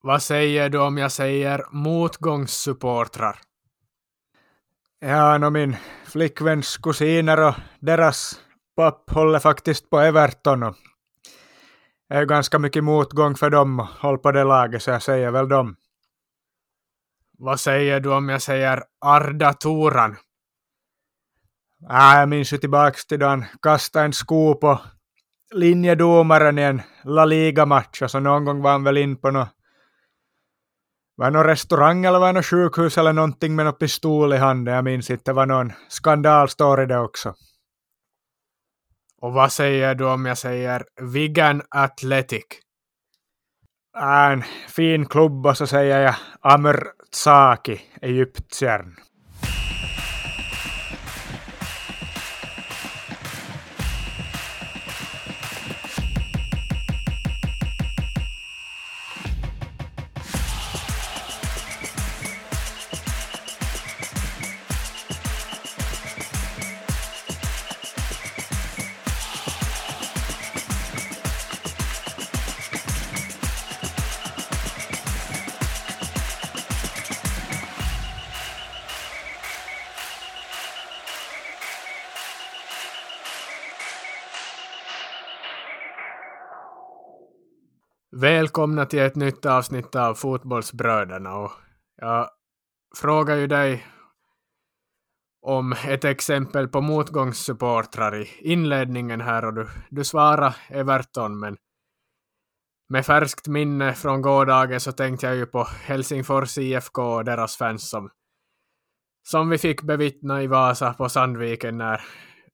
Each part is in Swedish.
Vad säger du om jag säger motgångssupportrar? Ja, no min flickväns kusiner och deras papp håller faktiskt på Everton och det är ganska mycket motgång för dem och håll på det laget så jag säger väl dem. Vad säger du om jag säger Arda Toran? Ja, jag minns ju tillbaks till då han kastade en sko på linjedomaren i en La Liga-match och så någon gång var han väl in på något var någon restaurang eller var något sjukhus eller någonting med någon pistol i handen. Jag minns inte, det var någon skandalstory det också. Och vad säger du om jag säger Wigan Athletic? En fin klubb och så säger jag Amr Tsaki, Egyptiern. Välkomna till ett nytt avsnitt av Fotbollsbröderna. Och jag frågar ju dig om ett exempel på motgångssupportrar i inledningen här och du, du svarar Everton men med färskt minne från gårdagen så tänkte jag ju på Helsingfors IFK och deras fans som, som vi fick bevittna i Vasa på Sandviken när,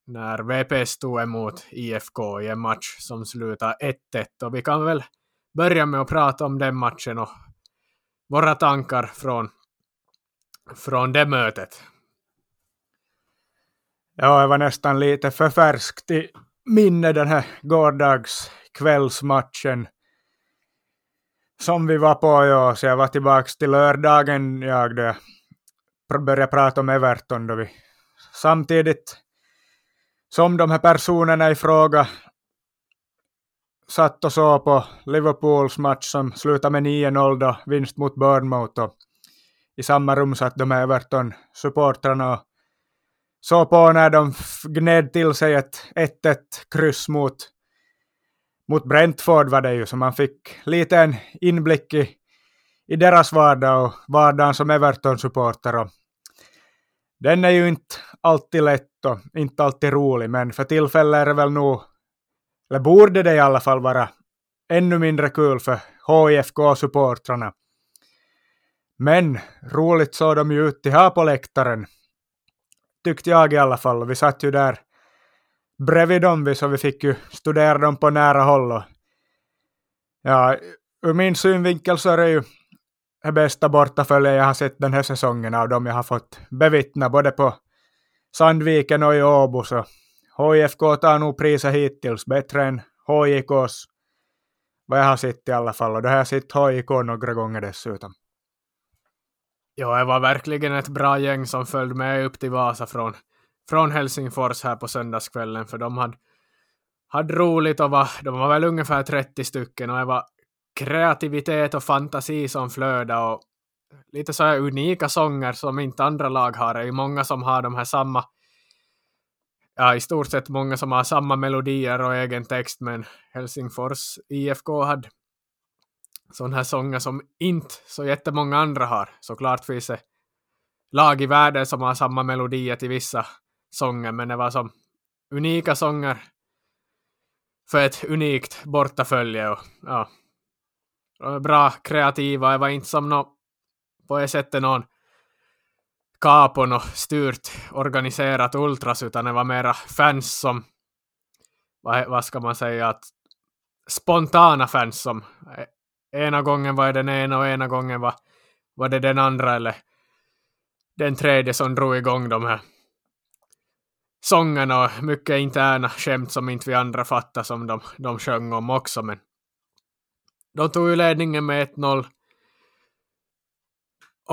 när VP stod emot IFK i en match som slutade 1-1 och vi kan väl börja med att prata om den matchen och våra tankar från, från det mötet. Ja, jag var nästan lite för färskt i minne den här gårdagskvällsmatchen som vi var på, ja, så jag var tillbaka till lördagen, jag då började prata om Everton då vi samtidigt som de här personerna i fråga satt och såg på Liverpools match som slutade med 9-0 då, vinst mot Bournemouth. Och I samma rum satt de Everton-supportrarna och såg på när de gned till sig ett 1-1 kryss mot, mot Brentford var det ju, så man fick lite en inblick i, i deras vardag och vardagen som Everton-supporter. Den är ju inte alltid lätt och inte alltid rolig, men för tillfället är det väl nog eller borde det i alla fall vara ännu mindre kul för HIFK-supportrarna. Men roligt såg de ju ut här på läktaren. Tyckte jag i alla fall. Vi satt ju där bredvid dem så vi fick ju studera dem på nära håll. Och ja, ur min synvinkel så är det ju det bästa bortaföljet jag har sett den här säsongen av dem jag har fått bevittna både på Sandviken och i Åbo. Så HIFK tar nog priset hittills bättre än HIKs, vad jag har sett i alla fall. Och då har jag sett HIK några gånger dessutom. Ja, det var verkligen ett bra gäng som följde med upp till Vasa från, från Helsingfors här på söndagskvällen, för de hade, hade roligt och var, de var väl ungefär 30 stycken och det var kreativitet och fantasi som flödade och lite så här unika sånger som inte andra lag har. Det är ju många som har de här samma ja, i stort sett många som har samma melodier och egen text, men Helsingfors IFK hade sådana här sånger som inte så jättemånga andra har. Såklart finns det lag i världen som har samma melodier till vissa sånger, men det var som unika sånger för ett unikt bortafölje. Och, ja, bra kreativa, det var inte som någon, på det sättet någon kapon och styrt organiserat ultras, utan det var mera fans som, vad, vad ska man säga, att spontana fans som ena gången var det den ena och ena gången var, var det den andra eller den tredje som drog igång de här sångerna och mycket interna skämt som inte vi andra fattade som de, de sjöng om också. Men de tog ju ledningen med 1-0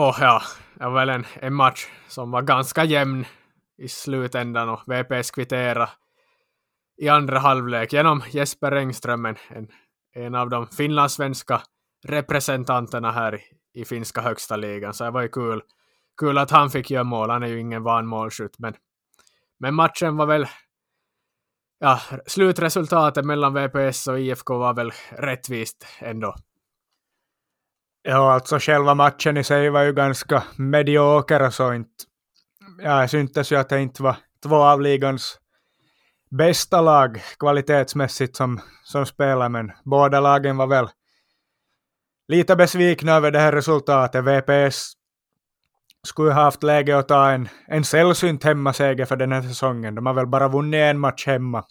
och ja, det var väl en, en match som var ganska jämn i slutändan och VPS kvittera i andra halvlek genom Jesper Engström, en, en av de finlandssvenska representanterna här i, i finska högsta ligan, så det var ju kul, kul att han fick göra mål. Han är ju ingen van målskytt, men, men matchen var väl ja, slutresultatet mellan VPS och IFK var väl rättvist ändå. Ja, alltså själva matchen i sig var ju ganska medioker och så inte. Ja, det syntes ju att det inte var två av ligans bästa lag kvalitetsmässigt som, som spelar, men båda lagen var väl lite besvikna över det här resultatet. VPS skulle ha haft läge att ta en, en sällsynt hemmaseger för den här säsongen. De har väl bara vunnit en match hemma.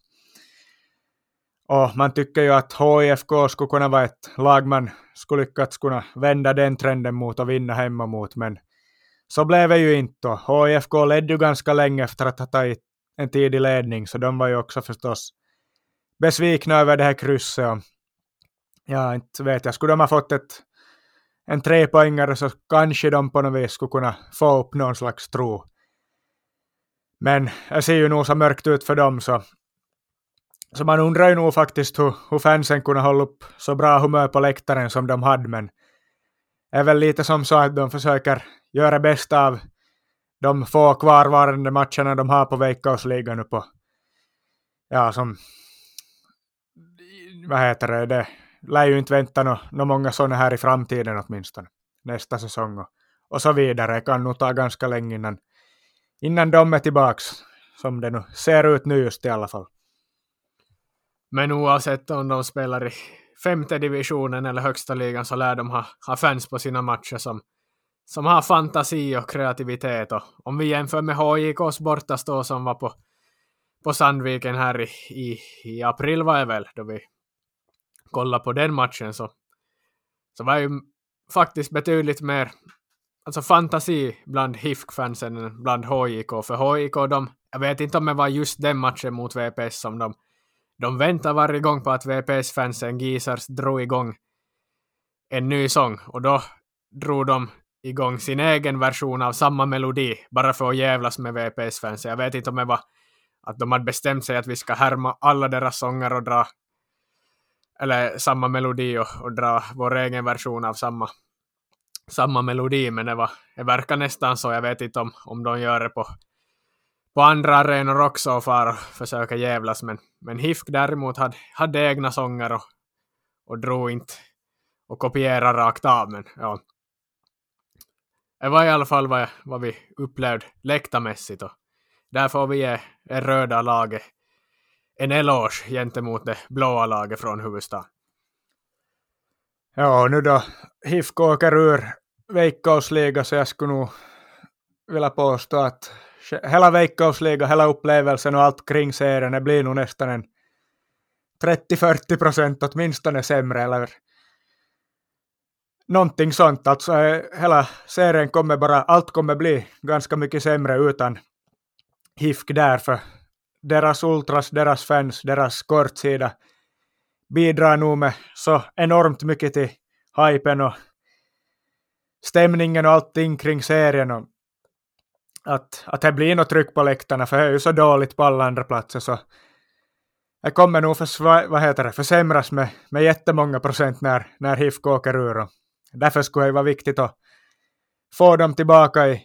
Och man tycker ju att HIFK skulle kunna vara ett lag man skulle lyckats kunna vända den trenden mot och vinna hemma mot, men så blev det ju inte. HIFK ledde ju ganska länge efter att ha tagit en tidig ledning, så de var ju också förstås besvikna över det här krysset. Och ja, inte vet jag, skulle de ha fått ett, en trepoängare så kanske de på något vis skulle kunna få upp någon slags tro. Men det ser ju nog så mörkt ut för dem, så så man undrar ju nog faktiskt hur, hur fansen kunde hålla upp så bra humör på läktaren som de hade, men det är väl lite som så att de försöker göra bästa av de få kvarvarande matcherna de har på Veikkausligan nu på, ja som, vad heter det, det lär ju inte vänta några no, många sådana här i framtiden åtminstone, nästa säsong och, och så vidare. Det kan nog ta ganska länge innan, innan de är tillbaks, som det nu ser ut nu just i alla fall. Men oavsett om de spelar i femte divisionen eller högsta ligan så lär de ha, ha fans på sina matcher som, som har fantasi och kreativitet. Och om vi jämför med HJKs bortastå som var på, på Sandviken här i, i, i april var det väl, då vi kollade på den matchen så, så var ju faktiskt betydligt mer alltså fantasi bland HIFK-fansen än bland HJK. För HJK, de, jag vet inte om det var just den matchen mot VPS som de de väntar varje gång på att VPS-fansen Gisars drog igång en ny sång och då drog de igång sin egen version av samma melodi bara för att jävlas med VPS-fansen. Jag vet inte om det var att de hade bestämt sig att vi ska härma alla deras sånger och dra eller samma melodi och, och dra vår egen version av samma, samma melodi, men det, var, det verkar nästan så. Jag vet inte om, om de gör det på på andra arenor också och far och försöker jävlas, men, men HIFK däremot hade, hade egna sånger och, och drog inte och kopierade rakt av, men ja. Det var i alla fall vad, vad vi upplevde läktarmässigt och där får vi ge det röda laget en eloge gentemot det blåa laget från huvudstaden. Ja, nu då HIFK åker ur Veikkausliga så jag skulle nog vilja påstå att hela veikkausliga, hela upplevelsen och allt kring serien, det blir nog nästan en 30-40 procent åtminstone sämre eller någonting sånt. Alltså eh, hela serien kommer bara, allt kommer bli ganska mycket sämre utan HIFK där för deras ultras, deras fans, deras kortsida bidrar nog med så enormt mycket till hypen och stämningen och allting kring serien. Och att, att det blir något tryck på läktarna, för det är ju så dåligt på alla andra platser så det kommer nog försva, vad heter det, försämras med, med jättemånga procent när, när HIFK åker ur. Och därför skulle det vara viktigt att få dem tillbaka i,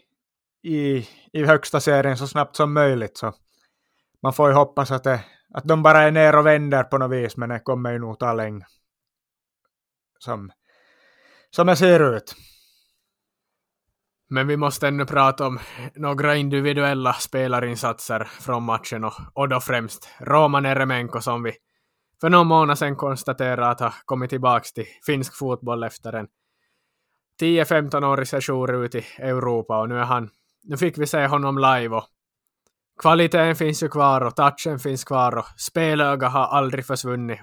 i, i högsta serien så snabbt som möjligt. Så man får ju hoppas att, det, att de bara är ner och vänder på något vis, men det kommer ju nog ta länge. Som, som det ser ut. Men vi måste ännu prata om några individuella spelarinsatser från matchen och, och då främst Roman Eremenko som vi för någon månad sedan konstaterade att ha kommit tillbaka till finsk fotboll efter en 10-15-årig session ut i Europa och nu är han, nu fick vi se honom live och kvaliteten finns ju kvar och touchen finns kvar och spelöga har aldrig försvunnit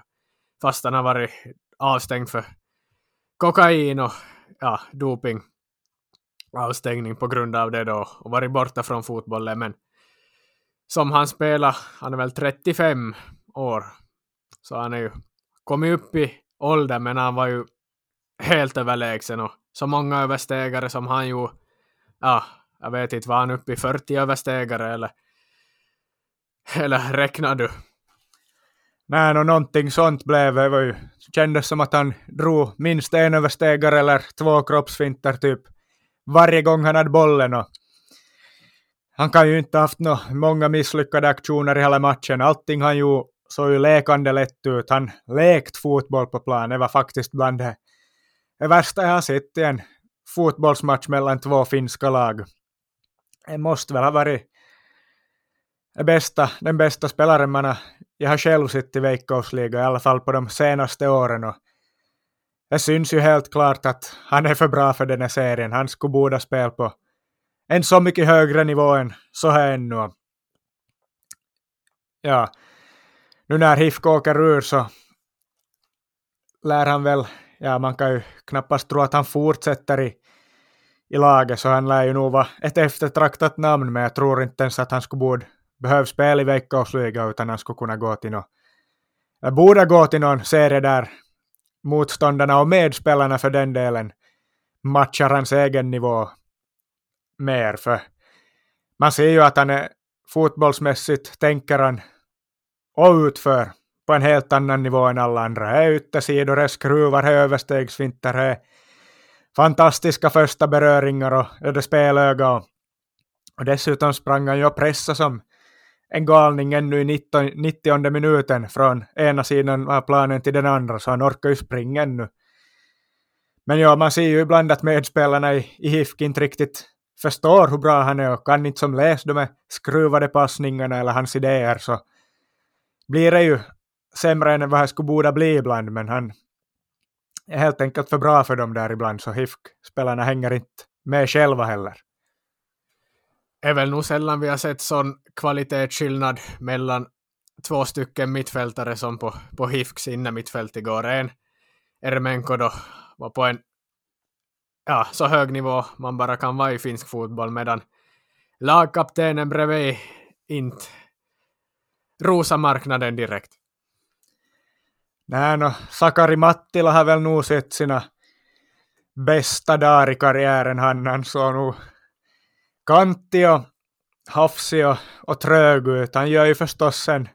fast han har varit avstängd för kokain och ja, doping avstängning på grund av det då och varit borta från fotbollen. Men som han spelar, han är väl 35 år, så han är ju kommit upp i ålder, men han var ju helt överlägsen och så många överstegare som han ju, ja, jag vet inte, var han uppe i 40 överstegare eller, eller räknar du? Nej, no, någonting sånt blev det. var ju, kändes som att han drog minst en överstegare eller två kroppsfinter typ varje gång han hade bollen. Och han kan ju inte haft no, många misslyckade aktioner i hela matchen. Allting han gjorde såg ju lekande lätt ut. Han lekt fotboll på plan. Det var faktiskt bland det, det värsta jag har sett i en fotbollsmatch mellan två finska lag. Det måste väl ha varit det bästa, den bästa spelaren man har, jag har själv sett i Veikkausliga, i alla fall på de senaste åren. Och det syns ju helt klart att han är för bra för den här serien. Han skulle borde spela på en så mycket högre nivå än så här ännu. Ja, nu när HIFK åker ur så lär han väl, ja man kan ju knappast tro att han fortsätter i, i laget, så han lär ju nog vara ett eftertraktat namn, men jag tror inte ens att han skulle borde behöva spela i Veikkausliga, utan han skulle kunna gå till någon, borde gå till någon serie där motståndarna och medspelarna för den delen matchar hans egen nivå mer. För man ser ju att han är fotbollsmässigt tänker han och utför på en helt annan nivå än alla andra. Det är yttersidor, här är skruvar, här är överstegsfinter, är fantastiska första beröringar och det spelöga. Och, och dessutom sprang han ju och pressade som en galning ännu i 19, 90 minuten från ena sidan av planen till den andra, så han orkar ju springa ännu. Men ja, man ser ju ibland att medspelarna i, i HIFK inte riktigt förstår hur bra han är och kan inte som läsa de här skruvade passningarna eller hans idéer, så blir det ju sämre än vad det skulle borde bli ibland, men han är helt enkelt för bra för dem där ibland, så HIFK-spelarna hänger inte med själva heller är väl nog sällan vi har sett sån kvalitetsskillnad mellan två stycken mittfältare som på, på HIFKs innermittfält igår. En Ermenko, då var på en ja, så hög nivå man bara kan vara i finsk fotboll medan lagkaptenen bredvid inte rosa marknaden direkt. Nej, no, Sakari Mattila har väl nog sett sina bästa dagar i karriären. Han, han såg nog kantig och hafsig och, och trög ut. Han gör ju förstås en,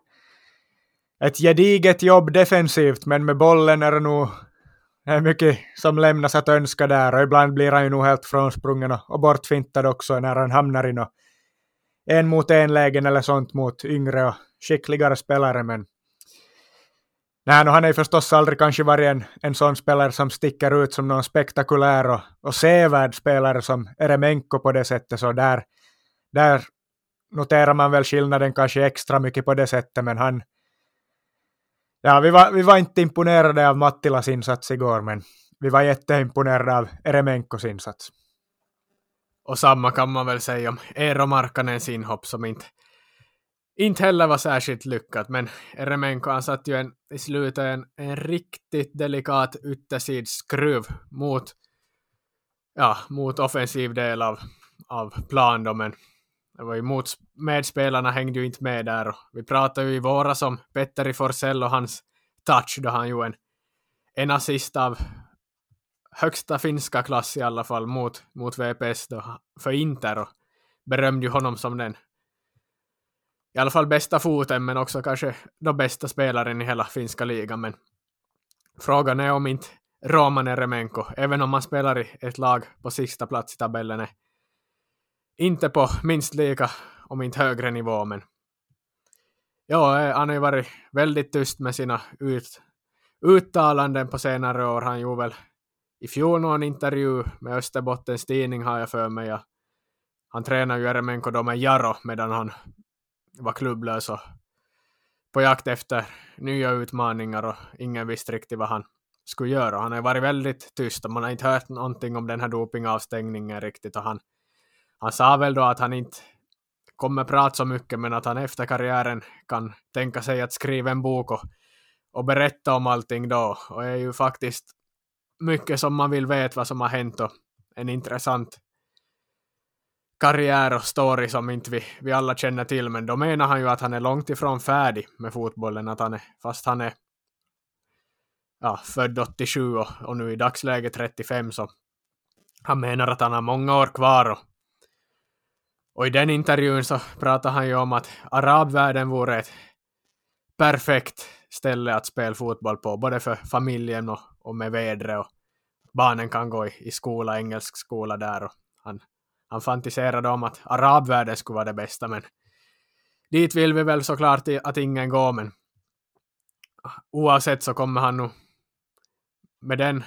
ett gediget jobb defensivt, men med bollen är det nog det är mycket som lämnas att önska där och ibland blir han ju nog helt frånsprungen och, och bortfintad också när han hamnar i något en mot en lägen eller sånt mot yngre och skickligare spelare. Men Nej, no, han är ju förstås aldrig kanske varit en, en sån spelare som sticker ut som någon spektakulär och, och sevärd spelare som Eremenko på det sättet, så där, där noterar man väl skillnaden kanske extra mycket på det sättet, men han... Ja, vi var, vi var inte imponerade av Mattilas insats igår, men vi var jätteimponerade av Eremenkos insats. Och samma kan man väl säga om Eero Markkanens inhopp som inte inte heller var särskilt lyckat, men Eremenko han satt ju en, i slutet en, en riktigt delikat yttersidsskruv mot, ja, mot offensiv del av, av plan då, men det var ju mot, medspelarna hängde ju inte med där och vi pratade ju i våras om Petteri Forsell och hans touch då han gjorde en, en assist av högsta finska klass i alla fall mot, mot VPS då för Inter och berömde ju honom som den i alla fall bästa foten, men också kanske den bästa spelaren i hela finska ligan. Men frågan är om inte Roman Eremenko, även om man spelar i ett lag på sista plats i tabellen, är inte på minst lika, om inte högre nivå, men ja, eh, han har ju varit väldigt tyst med sina ut, uttalanden på senare år. Han gjorde väl i fjol någon intervju med Österbottens tidning har jag för mig. Han tränar ju Eremenko då med Jaro medan han var klubblös och på jakt efter nya utmaningar och ingen visste riktigt vad han skulle göra. Han har varit väldigt tyst och man har inte hört någonting om den här dopingavstängningen riktigt och han, han sa väl då att han inte kommer prata så mycket men att han efter karriären kan tänka sig att skriva en bok och, och berätta om allting då och det är ju faktiskt mycket som man vill veta vad som har hänt och en intressant karriär och story som inte vi, vi alla känner till, men då menar han ju att han är långt ifrån färdig med fotbollen, att han är, fast han är ja, född 87 och, och nu i dagsläget 35 så han menar att han har många år kvar och, och i den intervjun så pratar han ju om att arabvärlden vore ett perfekt ställe att spela fotboll på, både för familjen och, och med vädret och barnen kan gå i, i skola, engelsk skola där och han, han fantiserade om att arabvärlden skulle vara det bästa men dit vill vi väl såklart att ingen går men oavsett så kommer han nog med den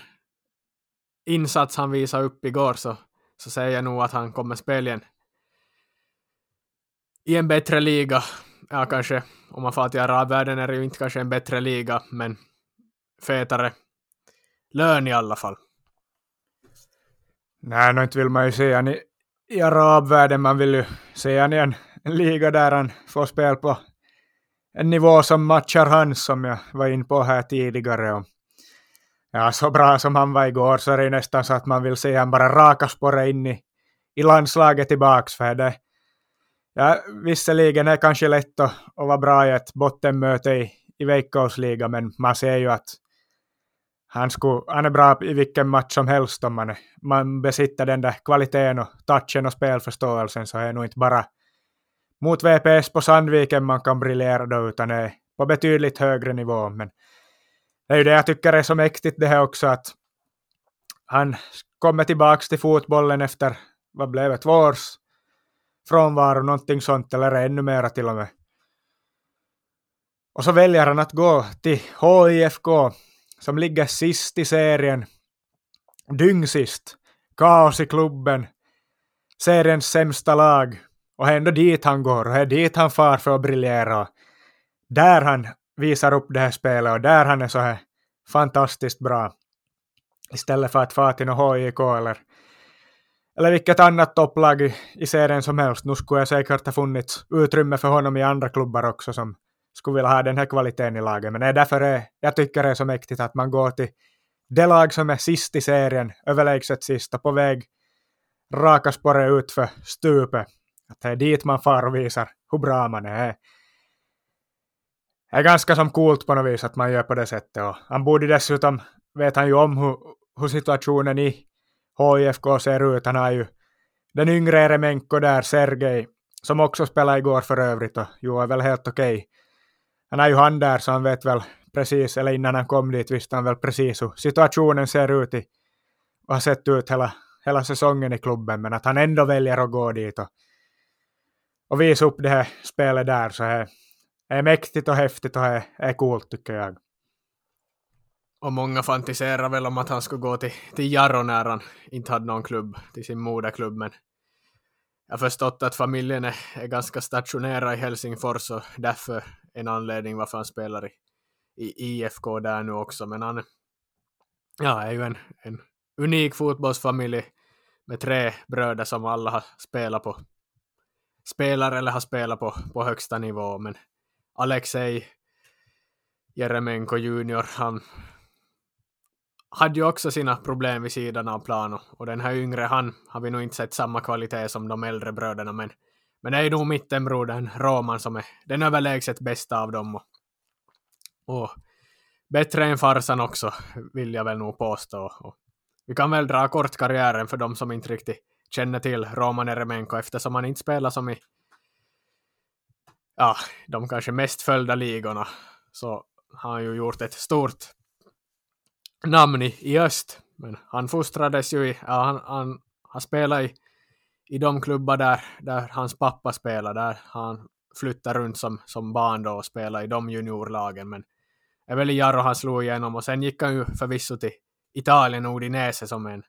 insats han visade upp igår så, så säger jag nog att han kommer spela igen i en bättre liga. Ja, kanske om man får till arabvärlden är det ju inte kanske en bättre liga, men fetare lön i alla fall. Nej, nu inte vill man ju säga i, arabvärlden, man vill ju se han i en, liga där han får spel på en nivå som matchar hans, som jag var in på här tidigare. Och ja, så bra som han var igår så är det nästan så att man vill se han bara raka spåret in i, i landslaget tillbaks, för det, ja, visserligen är det kanske lätt att, att vara bra i ett bottenmöte i, i Veikkausliga, men man ser ju att han, skulle, han är bra i vilken match som helst om man, man besitter den där kvaliteten och touchen och spelförståelsen så är det nog inte bara mot VPS på Sandviken man kan briljera då, utan det är på betydligt högre nivå. Men det är ju det jag tycker är så mäktigt det här också att han kommer tillbaka till fotbollen efter, vad blev det, två års frånvaro, någonting sånt, eller ännu mera till och med. Och så väljer han att gå till HIFK, som ligger sist i serien, dyngsist, kaos i klubben, seriens sämsta lag. Och det är ändå dit han går och det är dit han far för att briljera. Där han visar upp det här spelet och där han är så här fantastiskt bra. Istället för att fara till något HIK eller eller vilket annat topplag i, i serien som helst. Nu skulle jag säkert ha funnits utrymme för honom i andra klubbar också som skulle vilja ha den här kvaliteten i laget. Men det är därför det, jag tycker det är så mäktigt att man går till det lag som är sist i serien, överlägset sista, på väg raka spåret ut för stupet. Att det är dit man far och visar hur bra man är. Det är ganska som coolt på något vis att man gör på det sättet. Och han borde dessutom, vet han ju om hur, hur situationen i HIFK ser ut. Han har ju den yngre Eremenko där, Sergej, som också spelade igår för övrigt och jo, är väl helt okej. Okay. Han är ju han där så han vet väl precis, eller innan han kom dit visste han väl precis hur situationen ser ut i, och har sett ut hela, hela säsongen i klubben, men att han ändå väljer att gå dit och, och visa upp det här spelet där så är, är mäktigt och häftigt och är, är coolt tycker jag. Och många fantiserar väl om att han skulle gå till, till Jarro när han inte hade någon klubb, till sin moderklubb, men jag har förstått att familjen är, är ganska stationerad i Helsingfors och därför en anledning varför han spelar i, i IFK där nu också, men han ja, är ju en, en unik fotbollsfamilj med tre bröder som alla har spelat på spelar eller har spelat på, på högsta nivå, men Alexej Jeremenko junior, han hade ju också sina problem vid sidan av plan och den här yngre han har vi nog inte sett samma kvalitet som de äldre bröderna men, men det är ju nog mittenbrodern Roman som är den överlägset bästa av dem och, och bättre än farsan också vill jag väl nog påstå. Och vi kan väl dra kort karriären för de som inte riktigt känner till Roman Eremenko eftersom han inte spelar som i ja, de kanske mest följda ligorna så har han ju gjort ett stort namn i, i öst. Men han fostrades ju i, ja, han, han, han spelade i, i de klubbar där, där hans pappa spelade, där han flyttade runt som, som barn då och spelade i de juniorlagen. Men det är väl i Jarro han slog igenom och sen gick han ju förvisso till Italien och Udinese som en,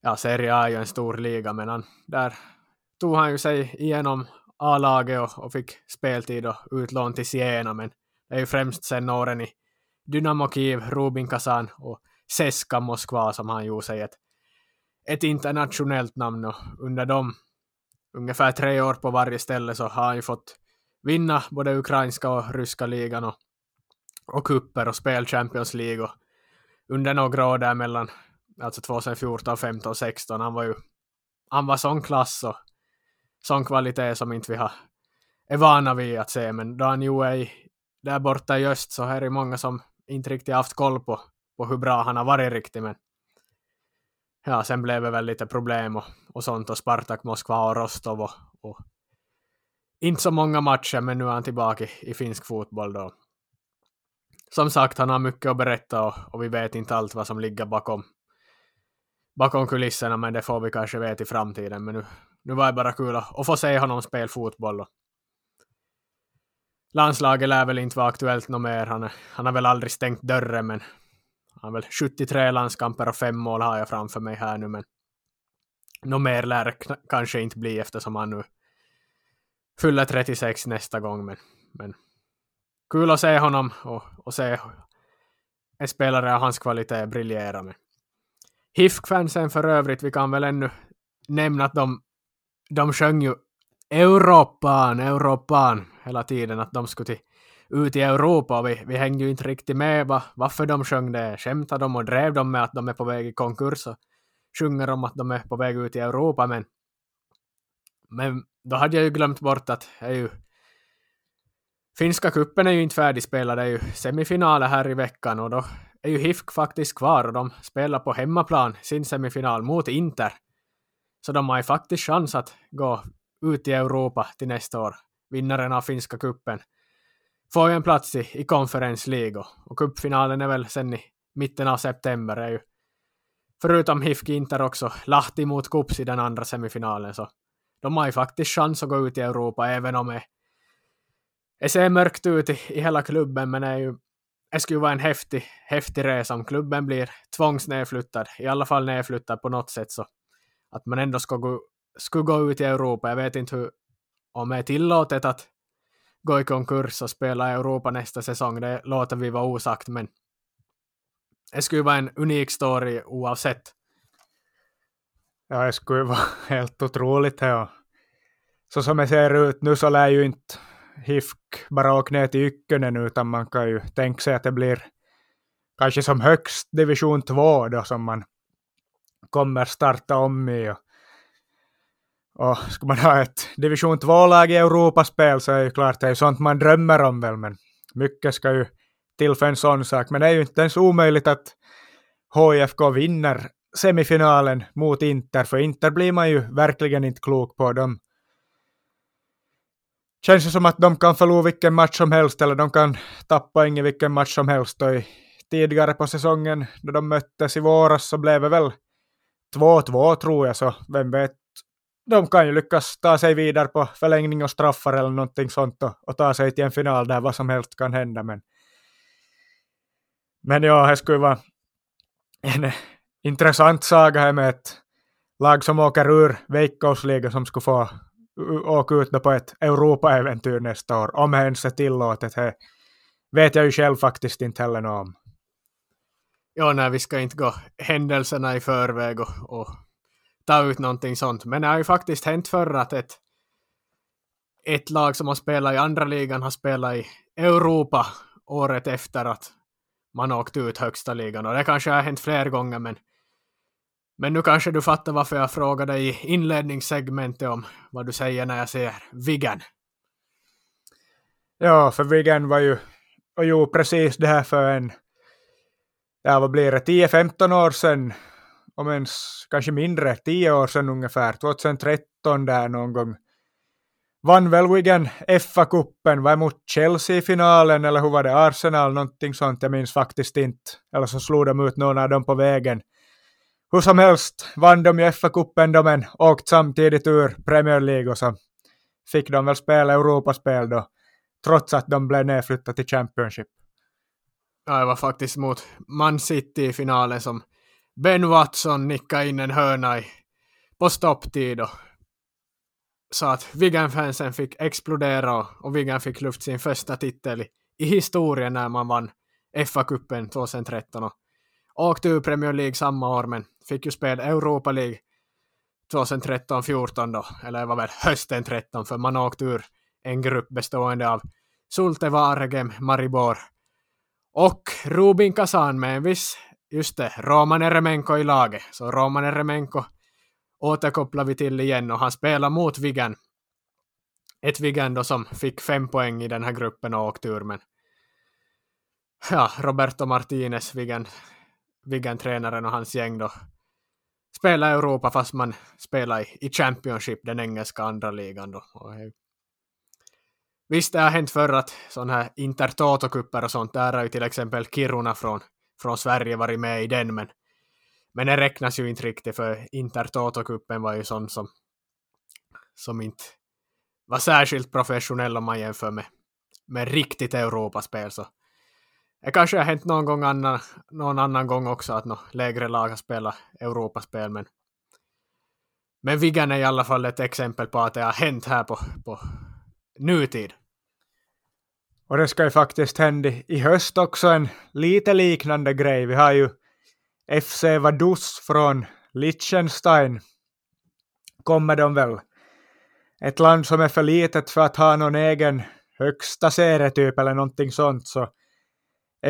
ja Serie A är ju en stor liga, men han, där tog han ju sig igenom A-laget och, och fick speltid och utlån till Siena, men det är ju främst sen åren i Dynamo Kiev, Rubin Kazan och Seska Moskva som han gjorde sig ett, ett internationellt namn och under de ungefär tre år på varje ställe så har han ju fått vinna både ukrainska och ryska ligan och, och kupper och spel Champions League och under några år där mellan alltså 2014, 15 16 han var ju han var sån klass och sån kvalitet som inte vi har är vana vid att se. Men då han ju är där borta i öst så är det många som inte riktigt haft koll på, på hur bra han har varit riktigt, men ja, sen blev det väl lite problem och, och sånt och Spartak Moskva och Rostov och, och inte så många matcher, men nu är han tillbaka i, i finsk fotboll då. som sagt, han har mycket att berätta och, och vi vet inte allt vad som ligger bakom, bakom kulisserna, men det får vi kanske veta i framtiden. Men nu, nu var det bara kul att, att få se honom spela fotboll. Och landslaget lär väl inte vara aktuellt något mer. Han, han har väl aldrig stängt dörren, men han har väl 73 landskamper och fem mål har jag framför mig här nu, men något mer lär det kanske inte bli eftersom han nu fyller 36 nästa gång. Men, men kul att se honom och, och se en spelare av hans kvalitet briljera med. HIFK-fansen för övrigt, vi kan väl ännu nämna att de, de sjöng ju Europan, Europan hela tiden, att de skulle till, ut i Europa och vi, vi hängde ju inte riktigt med va, varför de sjöng det. Skämtade de och drev de med att de är på väg i konkurs och sjunger om att de är på väg ut i Europa, men, men då hade jag ju glömt bort att är ju Finska kuppen är ju inte färdigspelad, det är ju semifinaler här i veckan och då är ju HIFK faktiskt kvar och de spelar på hemmaplan sin semifinal mot Inter. Så de har ju faktiskt chans att gå ut i Europa till nästa år. Vinnaren av finska kuppen får ju en plats i, i Conference League och, och cupfinalen är väl sen i mitten av september. Är ju, förutom HIFK Inter också Lahti mot Kups i den andra semifinalen så de har ju faktiskt chans att gå ut i Europa även om det, det ser mörkt ut i, i hela klubben men det är ju det skulle vara en häftig, häftig resa om klubben blir tvångsnedflyttad, i alla fall nedflyttad på något sätt så att man ändå ska gå, skulle gå ut i Europa. Jag vet inte hur, om det är tillåtet att gå i konkurs och spela i Europa nästa säsong. Det låter vi vara osagt, men det skulle vara en unik story oavsett. Ja, det skulle vara helt otroligt. Ja. Så som det ser ut nu så lär ju inte HIFK bara åka ner till Ykkönen utan man kan ju tänka sig att det blir kanske som högst division 2 då som man kommer starta om i. Och, och ska man ha ett division 2-lag i Europaspel så är det klart det är sånt man drömmer om väl men mycket ska ju till för en sån sak. Men det är ju inte ens omöjligt att HIFK vinner semifinalen mot Inter, för Inter blir man ju verkligen inte klok på. De känns det som att de kan förlora vilken match som helst, eller de kan tappa ingen vilken match som helst. Och tidigare på säsongen, då de möttes i våras, så blev det väl 2-2 tror jag, så vem vet. De kan ju lyckas ta sig vidare på förlängning och straffar eller någonting sånt och, och ta sig till en final där vad som helst kan hända. Men, men ja, det skulle vara en intressant saga här med ett lag som åker ur Veikkausliga som skulle få åka ut på ett Europa-äventyr nästa år, om det ens är tillåtet. Det vet jag ju själv faktiskt inte heller något om. Ja, nej, vi ska inte gå händelserna i förväg och, och ta ut någonting sånt. Men det har ju faktiskt hänt förr att ett, ett lag som har spelat i andra ligan har spelat i Europa året efter att man åkt ut högsta ligan. Och det kanske har hänt fler gånger, men men nu kanske du fattar varför jag frågade i inledningssegmentet om vad du säger när jag säger Viggen. Ja, för Viggen var ju, och jo, precis det här för en, ja vad blir det, 10-15 år sedan, om ens kanske mindre, tio år sedan ungefär, 2013 där någon gång, vann väl Wigan FA-cupen, var mot Chelsea i finalen, eller hur var det, Arsenal, någonting sånt, jag minns faktiskt inte, eller så slog de ut någon av dem på vägen. Hur som helst vann de ju FA-cupen de men åkt samtidigt ur Premier League och så fick de väl spela Europaspel då, trots att de blev nedflyttade till Championship. Ja, det var faktiskt mot Man City i finalen som Ben Watson nickade in en hörna i, på stopptid och så att Wigan-fansen fick explodera och, och Wigan fick luft sin första titel i, i historien när man vann FA-cupen 2013 och åkte ur Premier League samma år men fick ju spela Europa League 2013-14 då, eller det var väl hösten 13 för man åkte ur en grupp bestående av Sulte Varegem, Maribor och Rubin Kazan med en viss, just det, Roman Eremenko i laget. Så Roman Eremenko återkopplar vi till igen och han spelar mot Vigan. Ett Vigan då som fick fem poäng i den här gruppen och åkte ur men ja, Roberto Martinez, Vigan Wigan-tränaren och hans gäng då spelar i Europa fast man spelar i, i Championship, den engelska andra ligan då. Och, Visst, det har hänt förr att sådana här intertoto och sånt, där har ju till exempel Kiruna från, från Sverige varit med i den, men, men det räknas ju inte riktigt för intertoto-kuppen var ju sån som, som inte var särskilt professionell om man jämför med, med riktigt Europaspel. Så det kanske har hänt någon, gång annan, någon annan gång också att något lägre lag har spelat Europaspel, men, men Vigan är i alla fall ett exempel på att det har hänt här på, på nutid. Och det ska ju faktiskt hända i höst också en lite liknande grej. Vi har ju FC Vaduz från Liechtenstein. Kommer de väl? Ett land som är för litet för att ha någon egen högsta serietyp eller någonting sånt. Så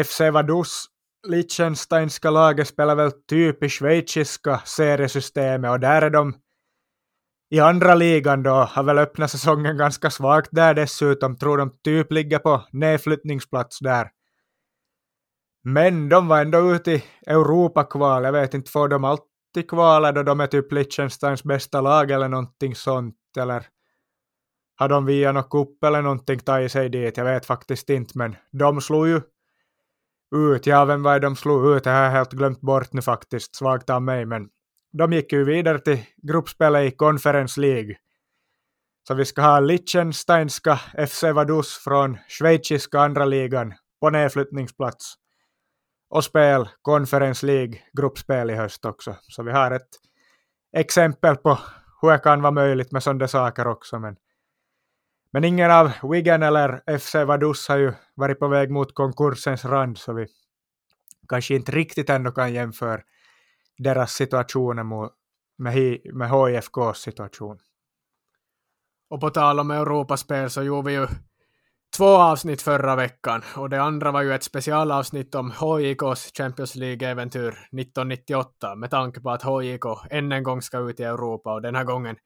FC Vaduz Liechtensteinska laget spelar väl typ i schweiziska seriesystemet och där är de i andra ligan då har väl öppnat säsongen ganska svagt där dessutom. Tror de typ ligger på nedflyttningsplats där. Men de var ändå ute i Europakval. Jag vet inte, får de alltid kvala då de är typ Liechtensteins bästa lag eller någonting sånt? Eller har de via något kupp eller någonting tagit sig dit? Jag vet faktiskt inte, men de slog ju ut. Ja, vem var det de slog ut? Det har jag helt glömt bort nu faktiskt. Svagt av mig, men de gick ju vidare till gruppspelet i Conference League. Så vi ska ha Liechtensteinska FC Vaduz från schweiziska andra ligan på nedflyttningsplats. Och spel Conference League gruppspel i höst också. Så vi har ett exempel på hur det kan vara möjligt med sådana saker också. Men, men ingen av Wigan eller FC Vaduz har ju varit på väg mot konkursens rand så vi kanske inte riktigt ändå kan jämföra deras situationer med, med HIFKs situation. Och på tal om Europaspel så gjorde vi ju två avsnitt förra veckan och det andra var ju ett specialavsnitt om HJKs Champions League-äventyr 1998 med tanke på att HJK än en gång ska ut i Europa och den här gången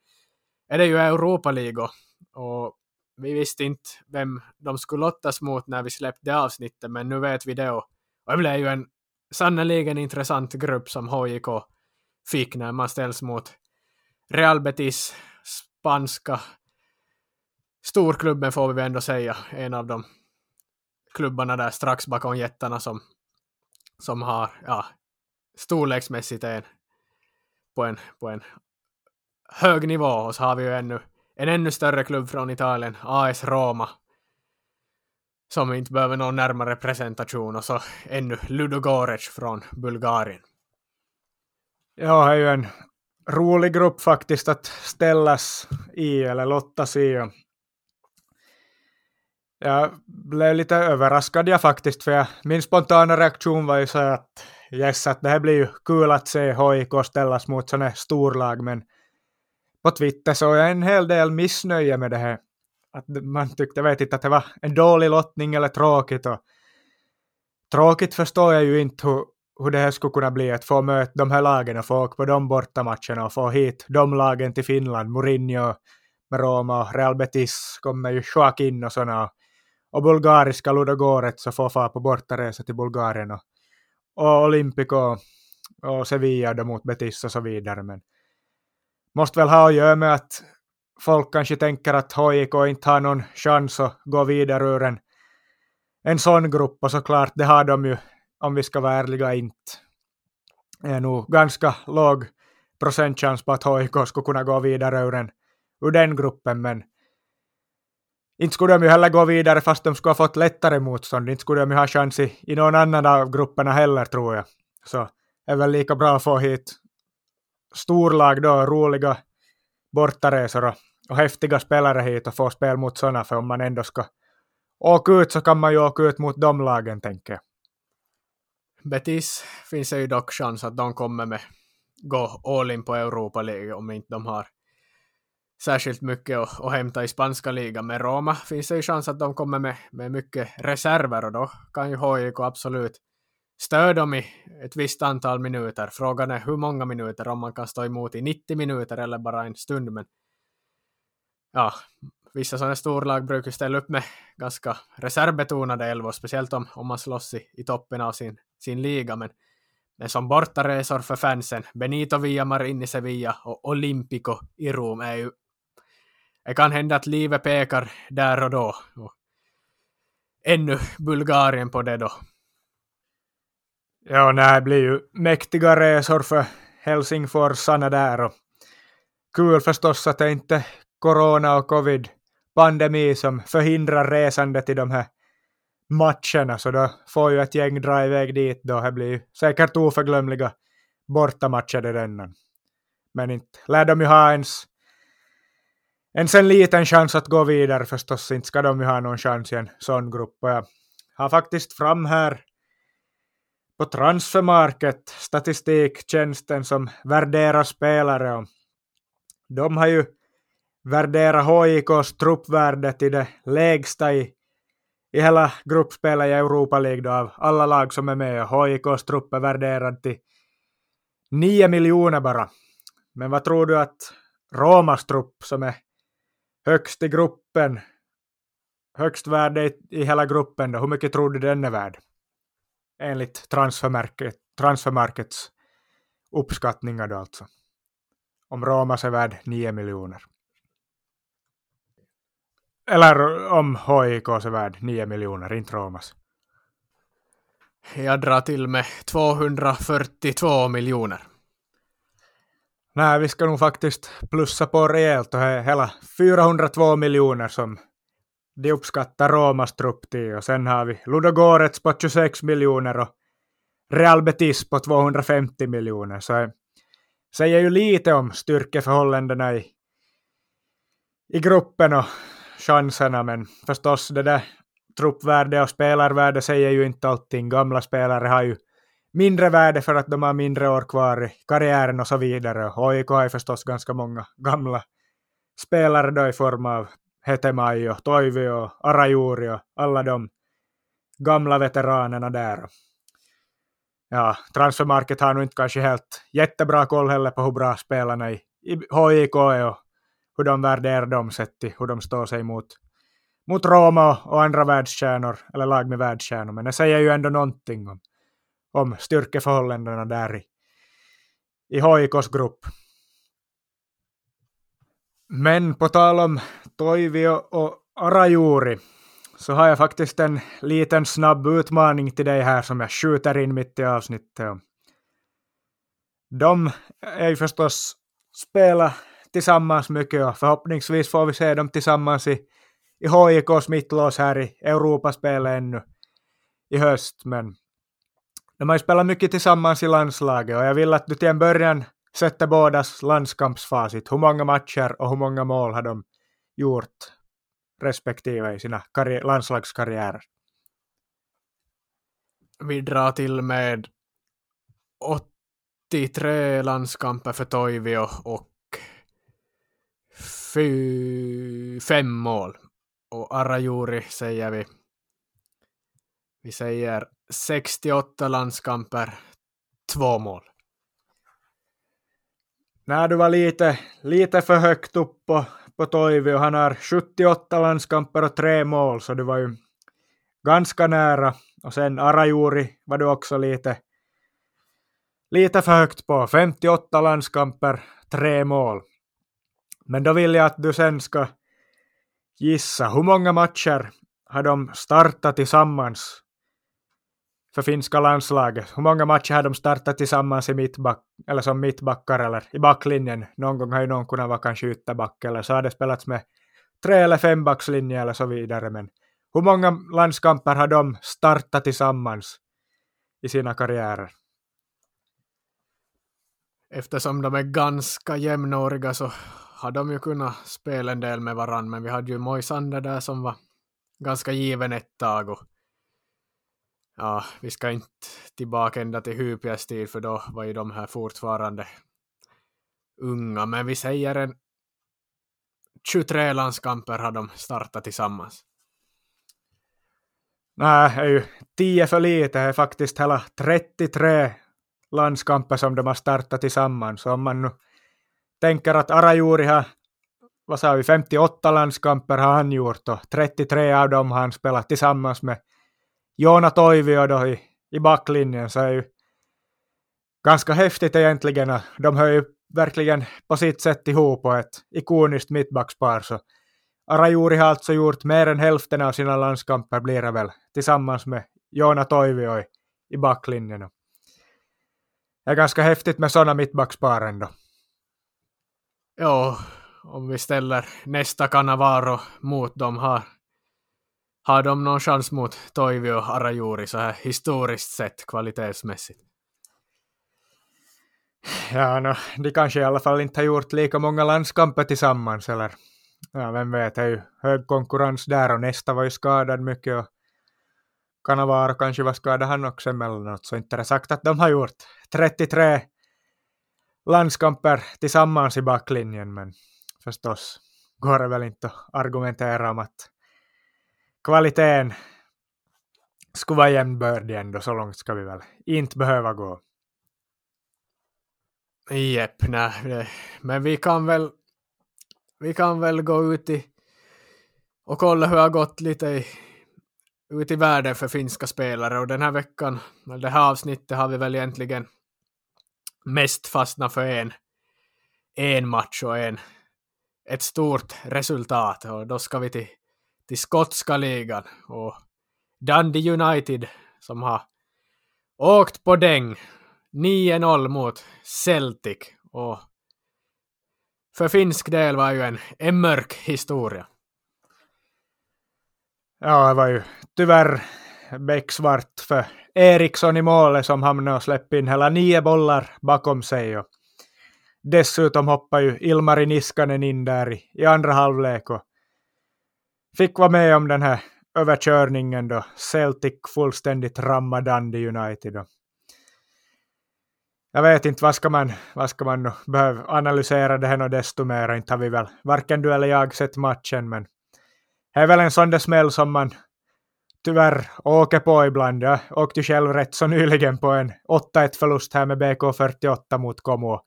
är det ju Europa League och vi visste inte vem de skulle lottas mot när vi släppte avsnittet men nu vet vi det och, och det blev ju en sannerligen intressant grupp som HJK fick när man ställs mot Real Betis, spanska storklubben får vi ändå säga, en av de klubbarna där strax bakom jättarna som, som har, ja, storleksmässigt en på en, på en hög nivå. Och så har vi ju ännu en ännu större klubb från Italien, AS Roma, som inte behöver någon närmare presentation och så ännu Ludogorets från Bulgarien. Ja, det är ju en rolig grupp faktiskt att ställas i eller lottas i. Jag blev lite överraskad jag faktiskt, för jag, min spontana reaktion var ju så att yes, att det här blir ju kul att se HIK ställas mot sådana storlag, men på Twitter såg jag en hel del missnöje med det här att man tyckte, jag vet inte, att det var en dålig lottning eller tråkigt. Och tråkigt förstår jag ju inte hur, hur det här skulle kunna bli, att få möta de här lagen och få åka på de bortamatcherna och få hit de lagen till Finland, Mourinho med Roma och Real Betis kommer ju Joaquin och sådana. Och bulgariska Ludogorets och få fara på bortaresa till Bulgarien och, och Olympico och Sevilla då mot Betis och så vidare. Men måste väl ha att göra med att folk kanske tänker att HIK inte har någon chans att gå vidare ur en, en sån grupp och såklart det har de ju om vi ska vara ärliga inte. Det är nog ganska låg procentchans på att HIK skulle kunna gå vidare ur, en, ur den gruppen men inte skulle de ju heller gå vidare fast de skulle ha fått lättare motstånd. Inte skulle de ju ha chans i, i någon annan av grupperna heller tror jag. Så det är väl lika bra att få hit storlag då, roliga bortaresor och, och häftiga spelare hit och få spel mot sådana, för om man ändå ska åka ut så kan man ju åka ut mot de lagen, tänker jag. Betis finns det ju dock chans att de kommer med gå all in på Europa League om inte de har särskilt mycket att, att hämta i spanska ligan. Med Roma finns det ju chans att de kommer med, med mycket reserver och då kan ju HJK absolut stör dem i ett visst antal minuter. Frågan är hur många minuter, om man kan stå emot i 90 minuter eller bara en stund. Men ja, vissa sådana storlag brukar ställa upp med ganska reservbetonade elvor, speciellt om, om man slåss i, i toppen av sin, sin liga. Men, men som bortaresor för fansen, Benito Villamar in i Sevilla och Olympico i Rom är ju det kan hända att livet pekar där och då. Och ännu Bulgarien på det då. Ja, nej, det blir ju mäktiga resor för Helsingforsarna där och kul förstås att det inte corona och covid pandemi som förhindrar resandet till de här matcherna, så då får ju ett gäng dra iväg dit då. Det blir ju säkert oförglömliga bortamatcher det redan. Men inte lär de ju ha ens, ens en liten chans att gå vidare förstås. Inte ska de ju ha någon chans i en sån grupp. Och jag har faktiskt fram här på Transfermarket, statistiktjänsten som värderar spelare. Och de har ju värderat HIKs truppvärde till det lägsta i, i hela gruppspelet i Europa League då, av alla lag som är med. HIKs trupp är värderad till 9 miljoner bara. Men vad tror du att Romas trupp som är högst i gruppen, högst värde i, i hela gruppen då, hur mycket tror du den är värd? Enligt transfermarket, transfermarkets uppskattningar då alltså. Om Romas är värd 9 miljoner. Eller om HIK är värd 9 miljoner, inte Romas. Jag drar till med 242 miljoner. Nej, vi ska nog faktiskt plussa på rejält och hela 402 miljoner som de uppskattar Romas trupp till. Och sen har vi Ludogorets på 26 miljoner och Real Betis på 250 miljoner. Så det säger ju lite om styrkeförhållandena i, i gruppen och chanserna, men förstås det där truppvärde och spelarvärde säger ju inte allting. Gamla spelare har ju mindre värde för att de har mindre år kvar i karriären och så vidare. AIK har ju förstås ganska många gamla spelare då i form av Hetemaio, Toivio, Toivi och alla de gamla veteranerna där. Ja, transfermarket har nog inte kanske helt jättebra koll heller på hur bra spelarna i, i HIK är och hur de värderar dem sett till hur de står sig mot, mot Roma och andra världskärnor, eller lag med världskärnor. Men det säger ju ändå någonting om, om styrkeförhållandena där i, i HIKs grupp. Men på tal om Toivio och Arajuri så har jag faktiskt en liten snabb utmaning till dig här som jag skjuter in mitt i avsnittet. De är ju förstås spela tillsammans mycket och förhoppningsvis får vi se dem tillsammans i, i HIKs mittlås här i Europaspelet ännu i höst. Men de har ju spelat mycket tillsammans i landslaget och jag vill att du till en början sätter bådas landskampsfacit. Hur många matcher och hur många mål har de gjort respektive i sina landslagskarriärer? Vi drar till med 83 landskamper för Toivio och fy, fem mål. Och Arajuri säger vi. Vi säger 68 landskamper, två mål. Nej, du var lite, lite för högt upp på, på Toivi och han har 78 landskamper och tre mål, så du var ju ganska nära. Och sen Arajuri var du också lite, lite för högt på. 58 landskamper, tre mål. Men då vill jag att du sen ska gissa hur många matcher har de startat tillsammans för finska landslaget? Hur många matcher har de startat tillsammans i mittback, eller som mittbackar eller i backlinjen? Någon gång har ju någon kunnat vara kanske ytterback eller så har det spelats med tre eller fembackslinje eller så vidare. Men hur många landskamper har de startat tillsammans i sina karriärer? Eftersom de är ganska jämnåriga så har de ju kunnat spela en del med varandra. men vi hade ju Moisander där som var ganska given ett tag och ja, vi ska inte tillbaka ända till Hypias tid för då var ju de här fortfarande unga, men vi säger en 23 landskamper har de startat tillsammans. Nej, det är ju 10 för lite, det är faktiskt hela 33 landskamper som de har startat tillsammans. Så om man nu tänker att Arajuri har, vad sa vi, 58 landskamper har han gjort och 33 av dem har han spelat tillsammans med Joona Toivio då i, i backlinjen så är ju ganska häftigt egentligen. De hör ju verkligen på sitt sätt ihop och ett ikoniskt mittbackspar. Så Arajuri har alltså gjort mer än hälften av sina landskamper blir det väl, tillsammans med Joona Toivio i, i backlinjen. Det är ganska häftigt med sådana mittbackspar ändå. Ja, om vi ställer nästa Cannavaro mot dem här har de någon chans mot Toivi och Arajuri så här historiskt sett kvalitetsmässigt? Ja, no, de kanske i alla fall inte har gjort lika många landskamper tillsammans eller ja, vem vet, det är ju hög konkurrens där och nästa var ju skadad mycket och Cannavaro kanske var skadad han också emellanåt, så inte är det sagt att de har gjort 33 landskamper tillsammans i backlinjen, men förstås går det väl inte att argumentera om att kvaliteten skulle vara jämnbördig ändå, så långt ska vi väl inte behöva gå. Jepp, nej, men vi kan väl vi kan väl gå ut i och kolla hur det har gått lite i, ut i världen för finska spelare. Och den här veckan, det här avsnittet har vi väl egentligen mest fastnat för en, en match och en, ett stort resultat. Och då ska vi till, till skotska ligan och Dundee United som har åkt på däng 9-0 mot Celtic och för finsk del var ju en, en mörk historia. Ja, det var ju tyvärr becksvart för Eriksson i målet som hamnade och släppte in hela nio bollar bakom sig. Och dessutom hoppade ju Ilmari Niskanen in där i, i andra halvlek och fick vara med om den här överkörningen då Celtic fullständigt rammade Dundee United. Jag vet inte, vad ska man, vad ska man behöva analysera det här och desto mer, inte har vi väl, varken du eller jag sett matchen, men det är väl en sån där smäll som man tyvärr åker på ibland. Jag åkte själv rätt så nyligen på en 8-1 förlust här med BK48 mot Como.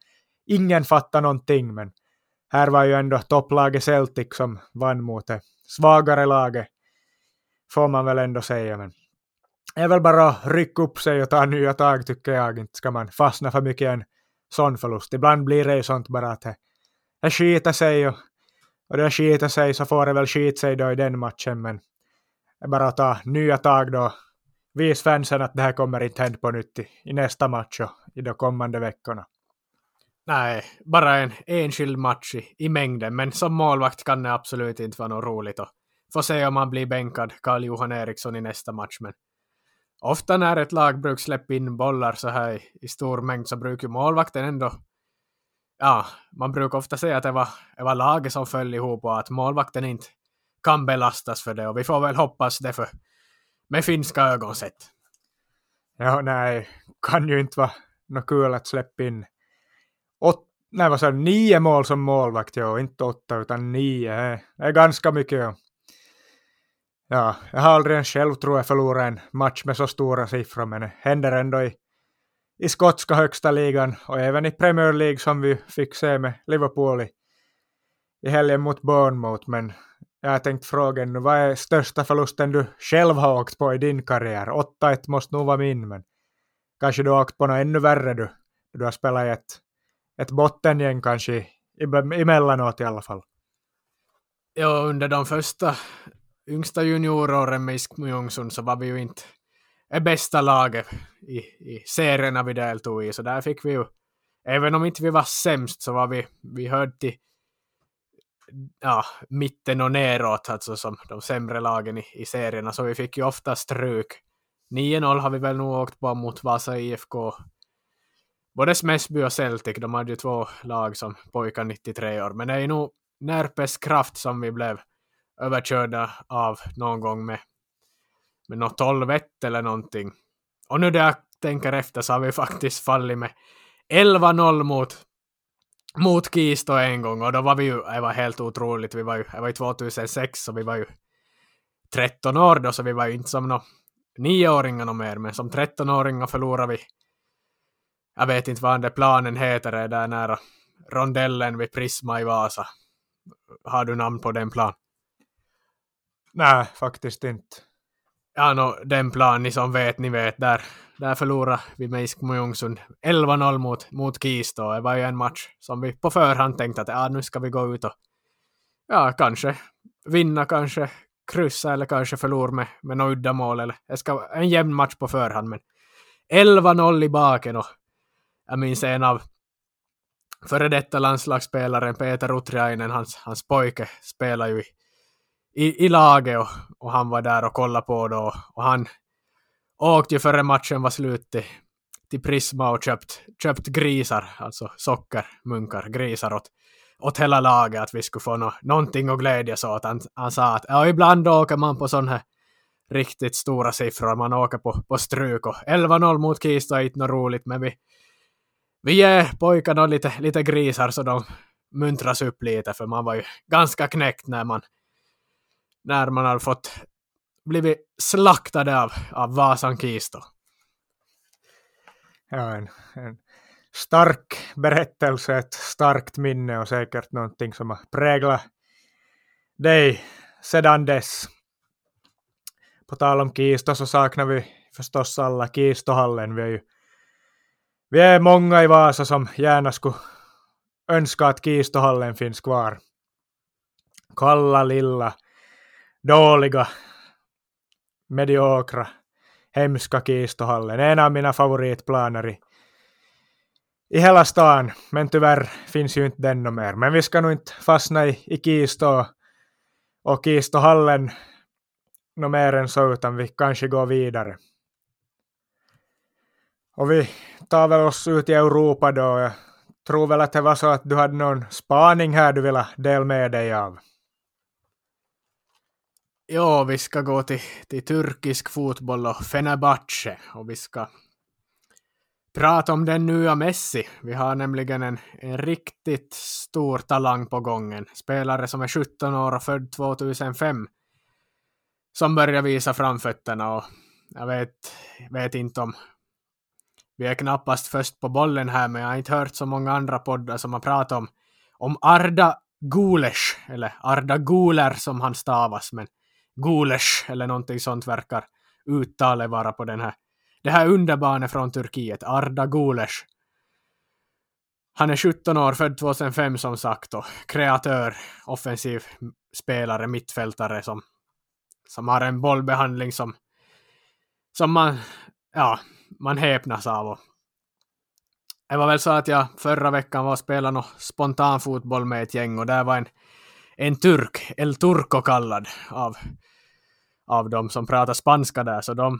Ingen fattar någonting, men här var ju ändå topplaget Celtic som vann mot det svagare laget, får man väl ändå säga. Men det är väl bara att rycka upp sig och ta nya tag tycker jag. Inte ska man fastna för mycket i en sån förlust. Ibland blir det ju sånt bara att det skiter sig och, och det skiter sig så får det väl skita sig då i den matchen. Men det är bara att ta nya tag då. Vis fansen att det här kommer inte hända på nytt i, i nästa match och i de kommande veckorna. Nej, bara en enskild match i, i mängden, men som målvakt kan det absolut inte vara något roligt och få se om han blir bänkad, Karl-Johan Eriksson, i nästa match. Men ofta när ett lag brukar släppa in bollar så här i, i stor mängd så brukar målvakten ändå ja, man brukar ofta säga att det var, det var laget som föll ihop och att målvakten inte kan belastas för det och vi får väl hoppas det för med finska ögon sett. Ja, nej, kan ju inte vara något kul att släppa in nej, vad sa nio mål som målvakt, ja, inte åtta utan nio. Det är ganska mycket. Ja. Ja, jag har aldrig ens själv tror jag förlorat en match med så stora siffror, men det händer ändå i, i skotska högsta ligan och även i Premier League som vi fick se med Liverpool i, i helgen mot Bournemouth. Men jag har tänkt fråga nu, vad är största förlusten du själv har åkt på i din karriär? 8-1 måste nog vara min, men kanske du har åkt på något ännu värre du. Du har spelat i ett, ett bottengäng kanske emellanåt i alla fall. Ja, under de första yngsta junioråren med Iskmujungsund så var vi ju inte det bästa laget i, i serierna vi deltog i, så där fick vi ju, även om inte vi var sämst så var vi, vi hörde till ja, mitten och neråt, alltså som de sämre lagen i, i serierna, så vi fick ju ofta stryk. 9-0 har vi väl nog åkt på mot Vasa IFK. Både Smesby och Celtic, de hade ju två lag som pojkar 93 år, men det är ju nog Närpes kraft som vi blev överkörda av någon gång med, med något 12 eller någonting. Och nu när jag tänker efter så har vi faktiskt fallit med 11-0 mot, mot Kisto en gång och då var vi ju, det var helt otroligt, vi var ju, det var ju 2006 så vi var ju 13 år då så vi var ju inte som några nioåringar mer men som 13-åringar förlorade vi jag vet inte vad den planen heter, det där nära rondellen vid Prisma i Vasa. Har du namn på den plan? Nej, faktiskt inte. Ja, no, den plan ni som vet, ni vet, där, där förlorade vi med Iskmo Ljungsund 11-0 mot, mot Kisto. Det var ju en match som vi på förhand tänkte att ja, nu ska vi gå ut och ja, kanske vinna, kanske kryssa eller kanske förlora med, med något uddamål. Eller, det ska vara en jämn match på förhand, men 11-0 i baken och jag minns en av före detta landslagsspelaren Peter Utriainen, hans, hans pojke, spelar ju i, i, i laget och, och, han var där och kollade på då. Och han åkte ju före matchen var slut till, till Prisma och köpt, köpt grisar, alltså sockermunkar, grisar åt, åt hela laget att vi skulle få no, någonting att glädjas åt. Han, han sa att ja, ibland åker man på sådana här riktigt stora siffror, man åker på, på stryk och 11-0 mot Kista är inte något roligt men vi, vi ger pojkarna lite, lite grisar så de muntras upp lite för man var ju ganska knäckt när man när man har fått blivit slaktade av, av Vasan Kisto. Ja, en, en stark berättelse, ett starkt minne och säkert någonting som har präglat dig sedan dess. På tal om Kisto så saknar vi förstås alla Kistohallen. Vi har ju vi är många i Vasa som gärna skulle önska att Kistohallen finns kvar. Kalla, lilla, dåliga, mediokra, hemska Kistohallen. En av mina favoritplaner i, i hela stan, men tyvärr finns ju inte den mer. Men vi ska nog inte fastna i, i Kisto och Kistohallen något mer än så, utan vi kanske går vidare. Och vi tar väl oss ut i Europa då. Jag tror väl att det var så att du hade någon spaning här du ville dela med dig av. Ja, vi ska gå till, till turkisk fotboll och Fenerbahce och vi ska prata om den nya Messi. Vi har nämligen en, en riktigt stor talang på gången. Spelare som är 17 år och född 2005 som börjar visa framfötterna och jag vet, vet inte om vi är knappast först på bollen här, men jag har inte hört så många andra poddar som har pratat om, om Arda Gules, eller Arda Guler som han stavas, men Gules eller någonting sånt verkar uttalet vara på den här. Det här underbarnet från Turkiet, Arda Gules. Han är 17 år, född 2005 som sagt och kreatör, offensiv spelare, mittfältare som, som har en bollbehandling som, som man, ja, man häpnas av. Och det var väl så att jag förra veckan var och spelade någon spontan fotboll med ett gäng och där var en, en turk, El Turco kallad av, av de som pratar spanska där, så de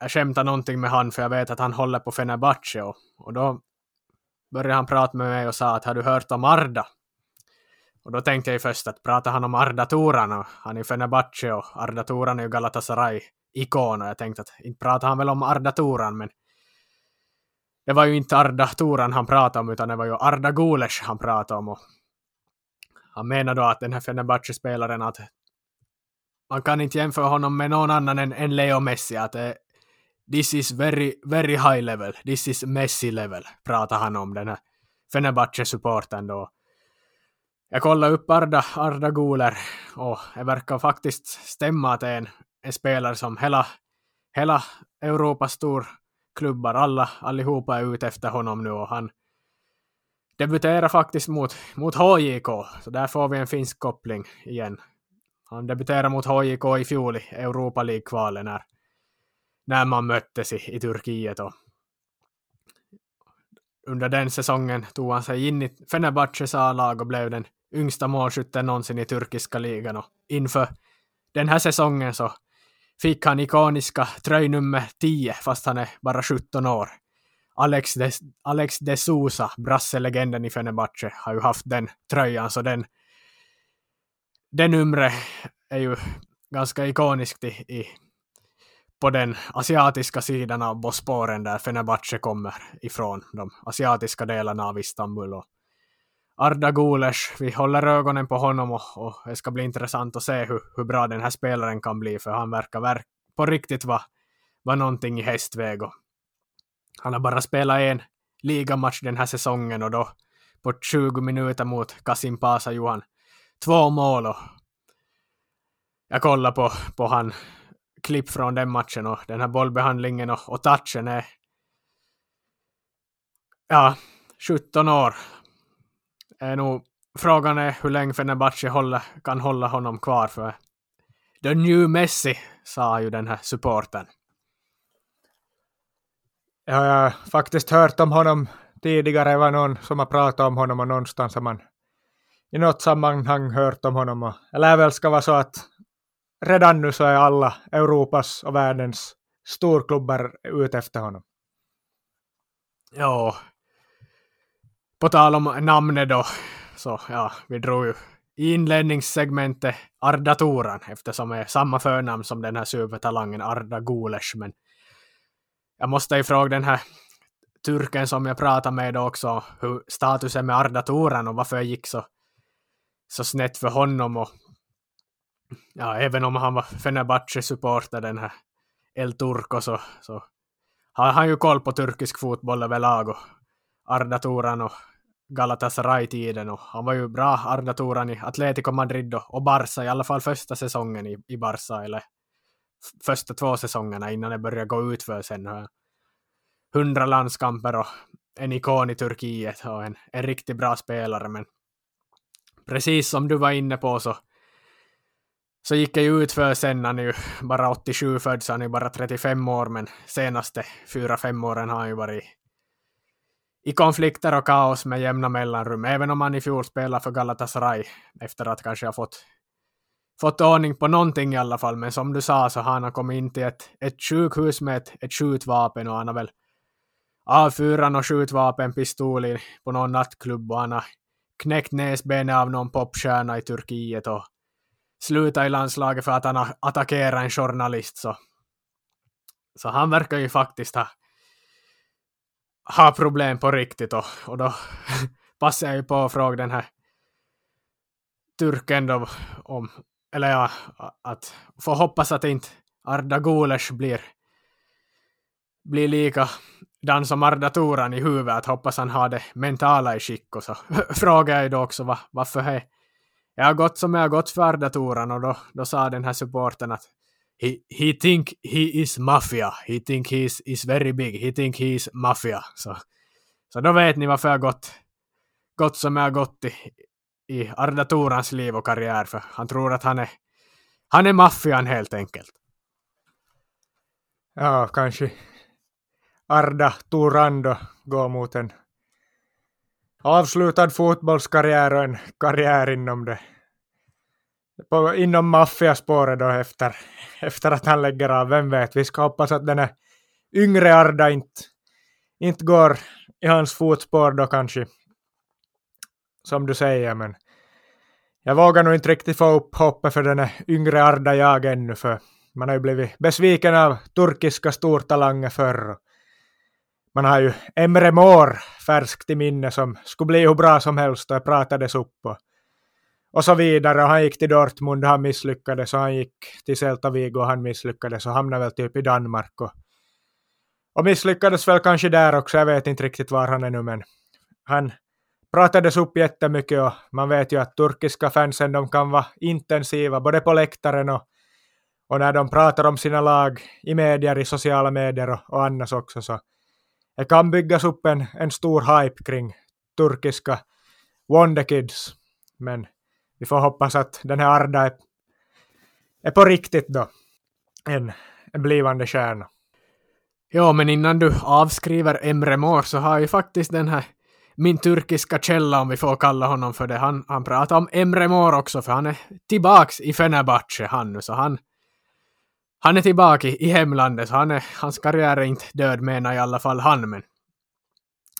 jag skämtade någonting med han för jag vet att han håller på Fenerbahce och, och då började han prata med mig och sa att har du hört om Arda? Och då tänkte jag först att pratar han om Arda Turan och han är Fenerbahce och Arda Turan är ju Galatasaray ikon och jag tänkte att inte pratar han väl om Arda Turan men det var ju inte Arda Turan han pratade om utan det var ju Arda Gules han pratade om och han menar då att den här Fenerbahce-spelaren att man kan inte jämföra honom med någon annan än, än Leo Messi att eh, this is very, very high level, this is Messi level pratar han om den här Fenerbahce-supporten då. Jag kollade upp Arda, Arda Guler och det verkar faktiskt stämma att det är en en spelare som hela, hela Europas storklubbar, alla, allihopa är ute efter honom nu och han debuterar faktiskt mot, mot HJK, så där får vi en finsk koppling igen. Han debuterade mot HJK i fjol i Europa League-kvalen när, när man möttes i, i Turkiet och under den säsongen tog han sig in i Fenerbahces A-lag och blev den yngsta målskytten någonsin i turkiska ligan. Och inför den här säsongen så fick han ikoniska tröjnummer 10 fast han är bara 17 år. Alex de, Alex de Sousa, brasselegenden i Fenerbahce, har ju haft den tröjan så den det numret är ju ganska ikoniskt i, i, på den asiatiska sidan av Bosporen där Fenerbahce kommer ifrån, de asiatiska delarna av Istanbul. Och Arda Gules, vi håller ögonen på honom och, och det ska bli intressant att se hur, hur bra den här spelaren kan bli, för han verkar verk, på riktigt vara var någonting i hästväg. Och han har bara spelat en ligamatch den här säsongen och då på 20 minuter mot Kasim Pasa Johan två mål och jag kollar på, på han klipp från den matchen och den här bollbehandlingen och, och touchen är ja, 17 år. Är nog, frågan är hur länge Fenerbahce håller, kan hålla honom kvar för The new Messi, sa ju den här supporten. Jag har faktiskt hört om honom tidigare. Det var någon som har pratat om honom och någonstans har man i något sammanhang hört om honom. Och, eller väl ska vara så att redan nu så är alla Europas och världens storklubbar ute efter honom. Ja. På tal om namnet då, så ja, vi drog ju i inledningssegmentet Ardatoran. Eftersom det är samma förnamn som den här supertalangen Arda Gules. Men jag måste ju fråga den här turken som jag pratade med också hur statusen med Ardatoran och varför det gick så, så snett för honom. Och, ja, även om han var Fenerbahce-supporter, den här El Turco, så, så har han ju koll på turkisk fotboll överlag. Och Arda Turan och Galatasaray-tiden och han var ju bra Arda Turan i Atletico Madrid och, Barca, i alla fall första säsongen i, i Barca, eller första två säsongerna innan det började gå ut för sen. Hundra landskamper och en ikon i Turkiet och en, en riktigt bra spelare, men precis som du var inne på så så gick det ju ut för sen, han är ju bara 87 född, så han är bara 35 år, men senaste 4-5 åren har han ju varit i konflikter och kaos med jämna mellanrum, även om han i fjol spelade för Galatasaray efter att kanske ha fått, fått ordning på någonting i alla fall. Men som du sa så har han kommit in till ett, ett sjukhus med ett, ett skjutvapen och han har väl avfyrat och skjutvapen, pistol på någon nattklubb och han har knäckt näsbenet av någon popstjärna i Turkiet och slutat i landslaget för att han har attackerat en journalist. Så, så han verkar ju faktiskt ha har problem på riktigt och, och då passar jag ju på att fråga den här turken då om, eller ja, att få hoppas att inte Arda Gules blir, blir lika dan som Arda Turan i huvudet, att hoppas han har det mentala i skick och så. Frågar jag ju då också va, varför he, jag har gått som jag har gått för Arda Turan och då, då sa den här supporten att he, he think he is mafia. He think he is, is very big. He think he is mafia. Så, så då vet ni varför jag gått, gått som jag har gått i, i Arda Torans liv och karriär. För han tror att han är, han är maffian helt enkelt. Ja, kanske Arda Turando går mot en avslutad fotbollskarriär och en karriär inom det på, inom maffiaspåret då efter, efter att han lägger av. Vem vet, vi ska hoppas att den yngre Arda inte, inte går i hans fotspår då kanske. Som du säger, men jag vågar nog inte riktigt få upp hoppet för den yngre Arda jag ännu, för man har ju blivit besviken av turkiska stortalanger förr. Man har ju Emre Mor färskt i minne som skulle bli hur bra som helst och pratades upp. Och och så vidare. Han gick till Dortmund och han misslyckades och han gick till Celta Vigo och han misslyckades och hamnade väl typ i Danmark. Och, och misslyckades väl kanske där också, jag vet inte riktigt var han är nu men han pratades upp jättemycket och man vet ju att turkiska fansen de kan vara intensiva både på läktaren och, och när de pratar om sina lag i medier, i sociala medier och, och annars också så det kan byggas upp en, en stor hype kring turkiska Wonderkids. Men vi får hoppas att den här Arda är, är på riktigt då. En, en blivande stjärna. Ja, men innan du avskriver Emre Mor så har ju faktiskt den här min turkiska källa, om vi får kalla honom för det, han, han pratar om Emre Mor också, för han är tillbaks i Fenerbahce han nu, så han, han är tillbaka i, i hemlandet, så han är, hans karriär är inte död menar i alla fall han, men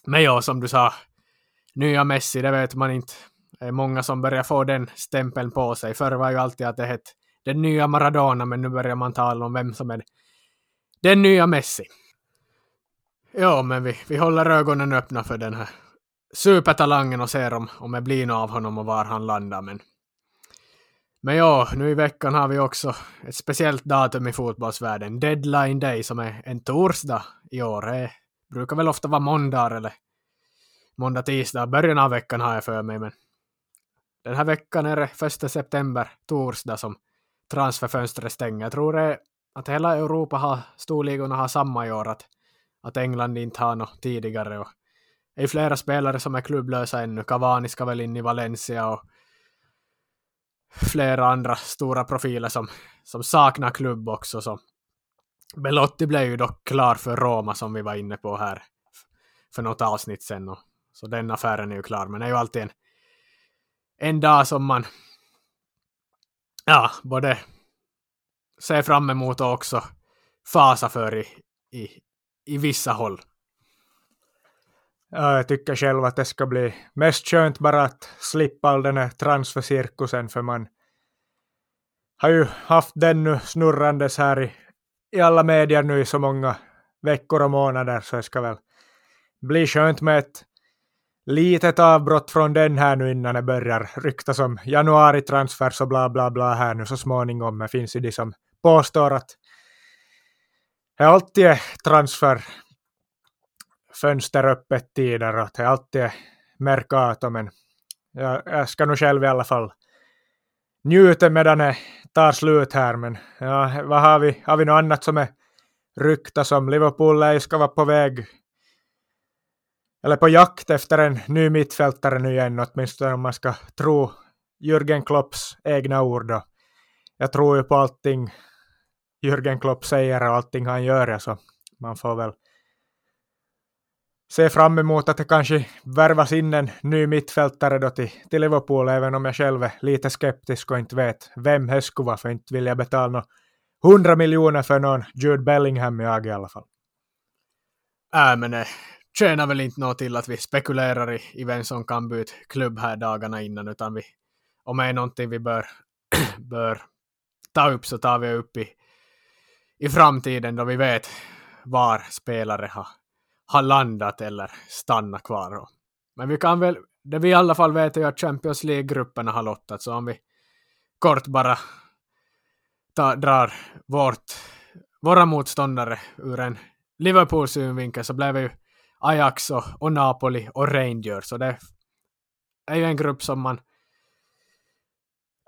men ja, som du sa, nya Messi, det vet man inte det är många som börjar få den stämpeln på sig. Förr var ju alltid att det hette den nya Maradona, men nu börjar man tala om vem som är den nya Messi. Ja, men vi, vi håller ögonen öppna för den här supertalangen och ser om, om det blir något av honom och var han landar. Men, men ja, nu i veckan har vi också ett speciellt datum i fotbollsvärlden. Deadline Day som är en torsdag i år. Det brukar väl ofta vara måndag eller måndag, tisdag. Början av veckan har jag för mig, men den här veckan är det 1 september, torsdag, som transferfönstret stänger. Jag tror det är att hela Europa har, storligorna har samma i år, att, att England inte har något tidigare. Och det är flera spelare som är klubblösa ännu. Cavani ska väl in i Valencia och flera andra stora profiler som, som saknar klubb också. Så Belotti blev ju dock klar för Roma som vi var inne på här för något avsnitt sen. Och, så den affären är ju klar, men det är ju alltid en, en dag som man ja, både ser fram emot och också fasa för i, i, i vissa håll. Ja, jag tycker själv att det ska bli mest skönt bara att slippa all den här transfercirkusen för man har ju haft den nu snurrandes här i, i alla medier nu i så många veckor och månader så det ska väl bli skönt med ett litet avbrott från den här nu innan det börjar ryktas om januari-transfers och bla bla bla här nu så småningom. Det finns ju de som påstår att det alltid är transferfönster öppet tider och att det alltid är Mercato men jag, jag ska nog själv i alla fall njuta medan det tar slut här men ja, vad har vi? Har vi något annat som är ryktas om? Liverpool ska vara på väg eller på jakt efter en ny mittfältare nu igen, åtminstone om man ska tro Jürgen Klopps egna ord. Då. Jag tror ju på allting Jürgen Klopp säger och allting han gör, så man får väl se fram emot att det kanske värvas in en ny mittfältare då till, till Liverpool, även om jag själv är lite skeptisk och inte vet vem det skulle vara, för inte vill jag betala några 100 miljoner för någon Jude Bellingham jag i alla fall. Äh, men eh, tjänar väl inte något till att vi spekulerar i, i vem som kan byta klubb här dagarna innan, utan vi, om det är någonting vi bör, bör ta upp så tar vi upp i, i framtiden då vi vet var spelare har, har landat eller stannat kvar. Men vi kan väl, det vi i alla fall vet är att Champions League-grupperna har lottat, så om vi kort bara ta, drar vårt, våra motståndare ur en Liverpool-synvinkel så blev vi ju Ajax och, och Napoli och Rangers. Så det är ju en grupp som man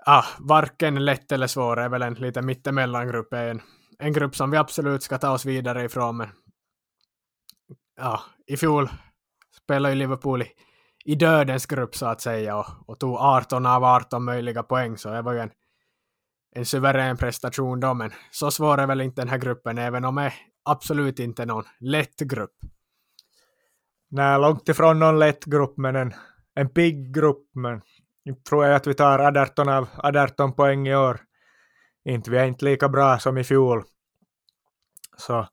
ah, varken lätt eller svår är väl en lite Det är En, en grupp som vi absolut ska ta oss vidare ifrån. Men ah, i fjol spelade ju Liverpool i, i dödens grupp så att säga och, och tog 18 av 18 möjliga poäng. Så det var ju en, en suverän prestation då. Men så svår är väl inte den här gruppen, även om det absolut inte är någon lätt grupp. Nej, långt ifrån någon lätt grupp, men en, en pigg grupp. Men inte tror jag att vi tar 18 av 18 poäng i år. Inte, vi är inte lika bra som i fjol. Så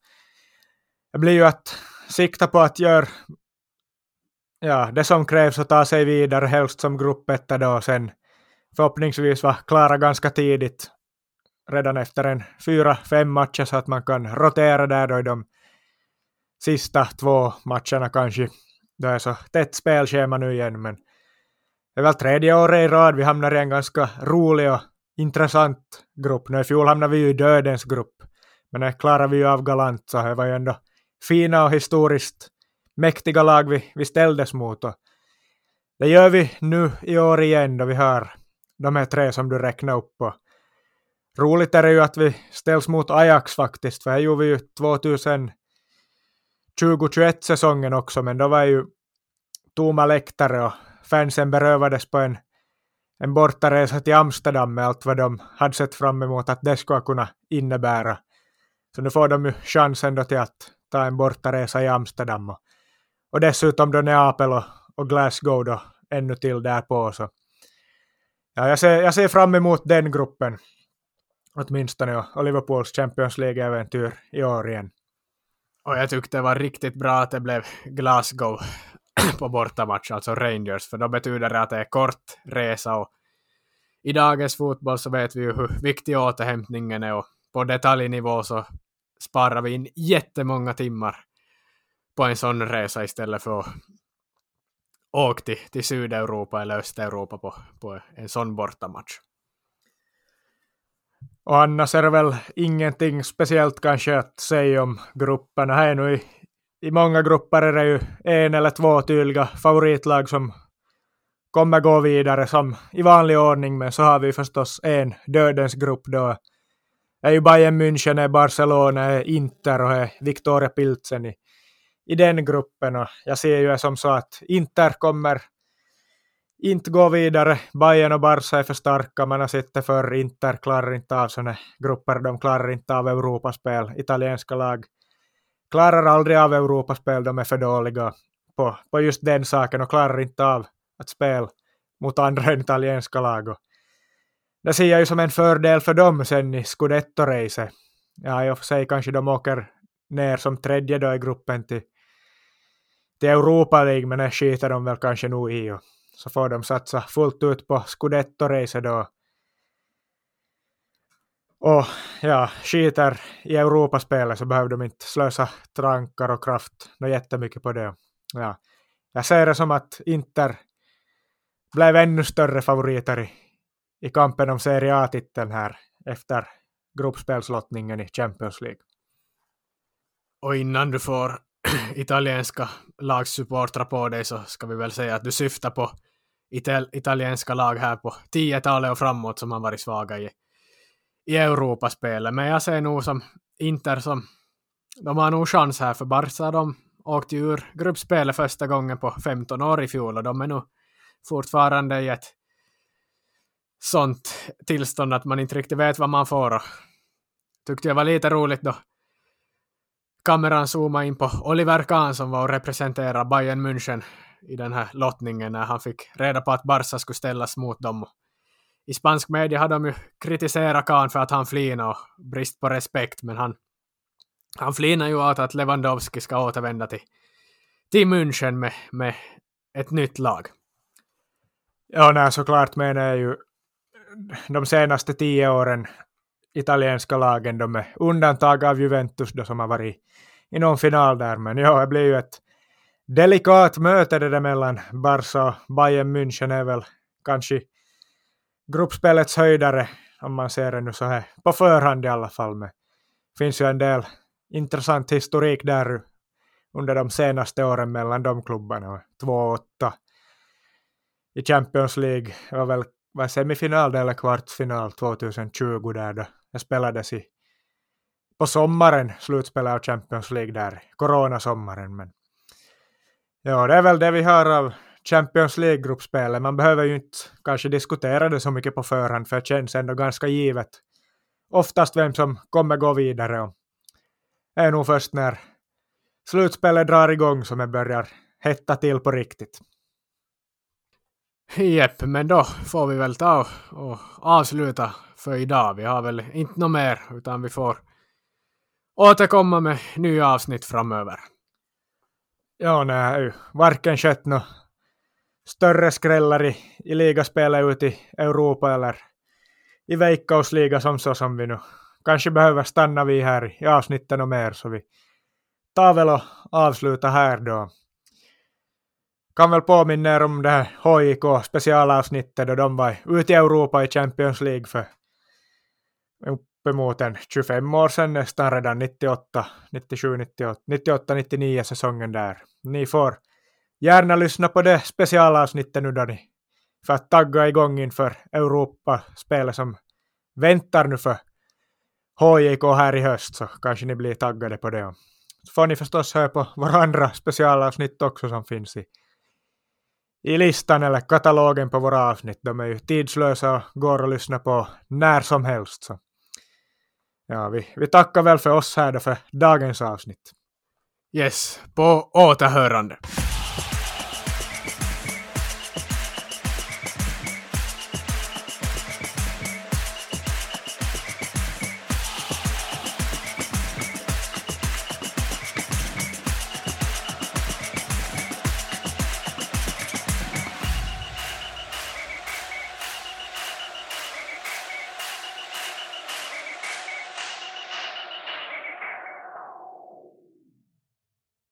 det blir ju att sikta på att göra ja, det som krävs och ta sig vidare, helst som gruppetta då, sen förhoppningsvis vara klara ganska tidigt, redan efter en fyra, fem matcher så att man kan rotera där då i de sista två matcherna kanske. Det är så tätt spelschema nu igen, men det är väl tredje året i rad vi hamnar i en ganska rolig och intressant grupp. Nu i fjol hamnade vi ju i dödens grupp, men det klarade vi ju av galant, så det var ju ändå fina och historiskt mäktiga lag vi, vi ställdes mot. Och det gör vi nu i år igen då vi har de här tre som du räknade upp. Och roligt är det ju att vi ställs mot Ajax faktiskt, för här gjorde vi ju 2000 2021-säsongen också, men då var ju tomma läktare och fansen berövades på en, en bortaresa till Amsterdam med allt vad de hade sett fram emot att det skulle kunna innebära. Så nu får de ju chansen då till att ta en bortaresa i Amsterdam och, och dessutom då Neapel och, och Glasgow då ännu till därpå. Så. Ja, jag, ser, jag ser fram emot den gruppen åtminstone och Liverpools Champions League-äventyr i år igen. Och jag tyckte det var riktigt bra att det blev Glasgow på bortamatch, alltså Rangers, för då betyder det att det är kort resa och i dagens fotboll så vet vi ju hur viktig återhämtningen är och på detaljnivå så sparar vi in jättemånga timmar på en sån resa istället för att åka till, till Sydeuropa eller Östeuropa på, på en sån bortamatch. Och annars är det väl ingenting speciellt kanske att säga om grupperna. Här nu i, i många grupper är det ju en eller två tydliga favoritlag som kommer gå vidare som i vanlig ordning, men så har vi förstås en dödens grupp då. är ju Bayern München, är Barcelona, är Inter och är Victoria Pilsen i, i den gruppen. Och jag ser ju som så att Inter kommer inte gå vidare. Bayern och Barca är för starka. Man har sett det för Inter klarar inte av sådana grupper. De klarar inte av Europaspel. Italienska lag klarar aldrig av Europaspel. De är för dåliga på, på just den saken och klarar inte av att spela mot andra än italienska lag. Och det ser jag ju som en fördel för dem sen i Scudetto-racet. Ja, i och för sig kanske de åker ner som tredje då i gruppen till, till Europa League, men det skiter de väl kanske nog i. Och så får de satsa fullt ut på Scudetto-racet då. Och ja, skiter i Europaspelet så behöver de inte slösa trankar och kraft något jättemycket på det. Ja, jag ser det som att Inter blev ännu större favoriter i, i kampen om Serie A-titeln här efter gruppspelslottningen i Champions League. Och innan du får italienska lagsupportrar på dig så ska vi väl säga att du syftar på ital italienska lag här på 10-talet och framåt som har varit svaga i, i Europaspelet. Men jag ser nog som Inter som de har nog chans här för Barca de åkte ur gruppspelet första gången på 15 år i fjol och de är nog fortfarande i ett sånt tillstånd att man inte riktigt vet vad man får. Och tyckte jag var lite roligt då kameran zoomade in på Oliver Kahn som var och representerade Bayern München i den här lottningen när han fick reda på att Barca skulle ställas mot dem. I spansk media har de ju kritiserat Kahn för att han flinade och brist på respekt, men han, han flinar ju åt att Lewandowski ska återvända till, till München med, med ett nytt lag. Ja, nej, såklart menar jag ju de senaste tio åren italienska lagen, då med undantag av Juventus då som har varit i någon final där, men ja, det blir ju ett delikat möte det där mellan Barca och Bayern München är väl kanske gruppspelets höjdare, om man ser det nu så här på förhand i alla fall. Men det finns ju en del intressant historik där under de senaste åren mellan de klubbarna. 2-8 i Champions League var väl var semifinal eller kvartsfinal 2020 där då det spelades i på sommaren, slutspelet av Champions League där, coronasommaren. Men ja, det är väl det vi har av Champions League-gruppspelet. Man behöver ju inte kanske diskutera det så mycket på förhand, för det känns ändå ganska givet. Oftast vem som kommer gå vidare och det är nog först när slutspelet drar igång som det börjar hetta till på riktigt. Jepp, men då får vi väl ta och avsluta för idag. Vi har väl inte något mer, utan vi får återkomma med nya avsnitt framöver. Ja, nej, varken skett några större skrällar i, i ligaspelet ute i Europa eller i Veikkausliga som så som vi nu kanske behöver stanna vid här i avsnitten och mer så vi tar väl och avslutar här då. Kan väl påminna er om det här HIK specialavsnittet då de var ute i Europa i Champions League för uppemot en 25 år sedan nästan redan 98, 97, 98, 98, 99 säsongen där. Ni får gärna lyssna på det specialavsnittet nu då ni för att tagga igång inför Europaspelet som väntar nu för HJK här i höst så kanske ni blir taggade på det. Så får ni förstås höra på våra andra specialavsnitt också som finns i, i listan eller katalogen på våra avsnitt. De är ju tidslösa och går att lyssna på när som helst. Så ja, vi, vi tackar väl för oss här då för dagens avsnitt. Yes, på återhörande.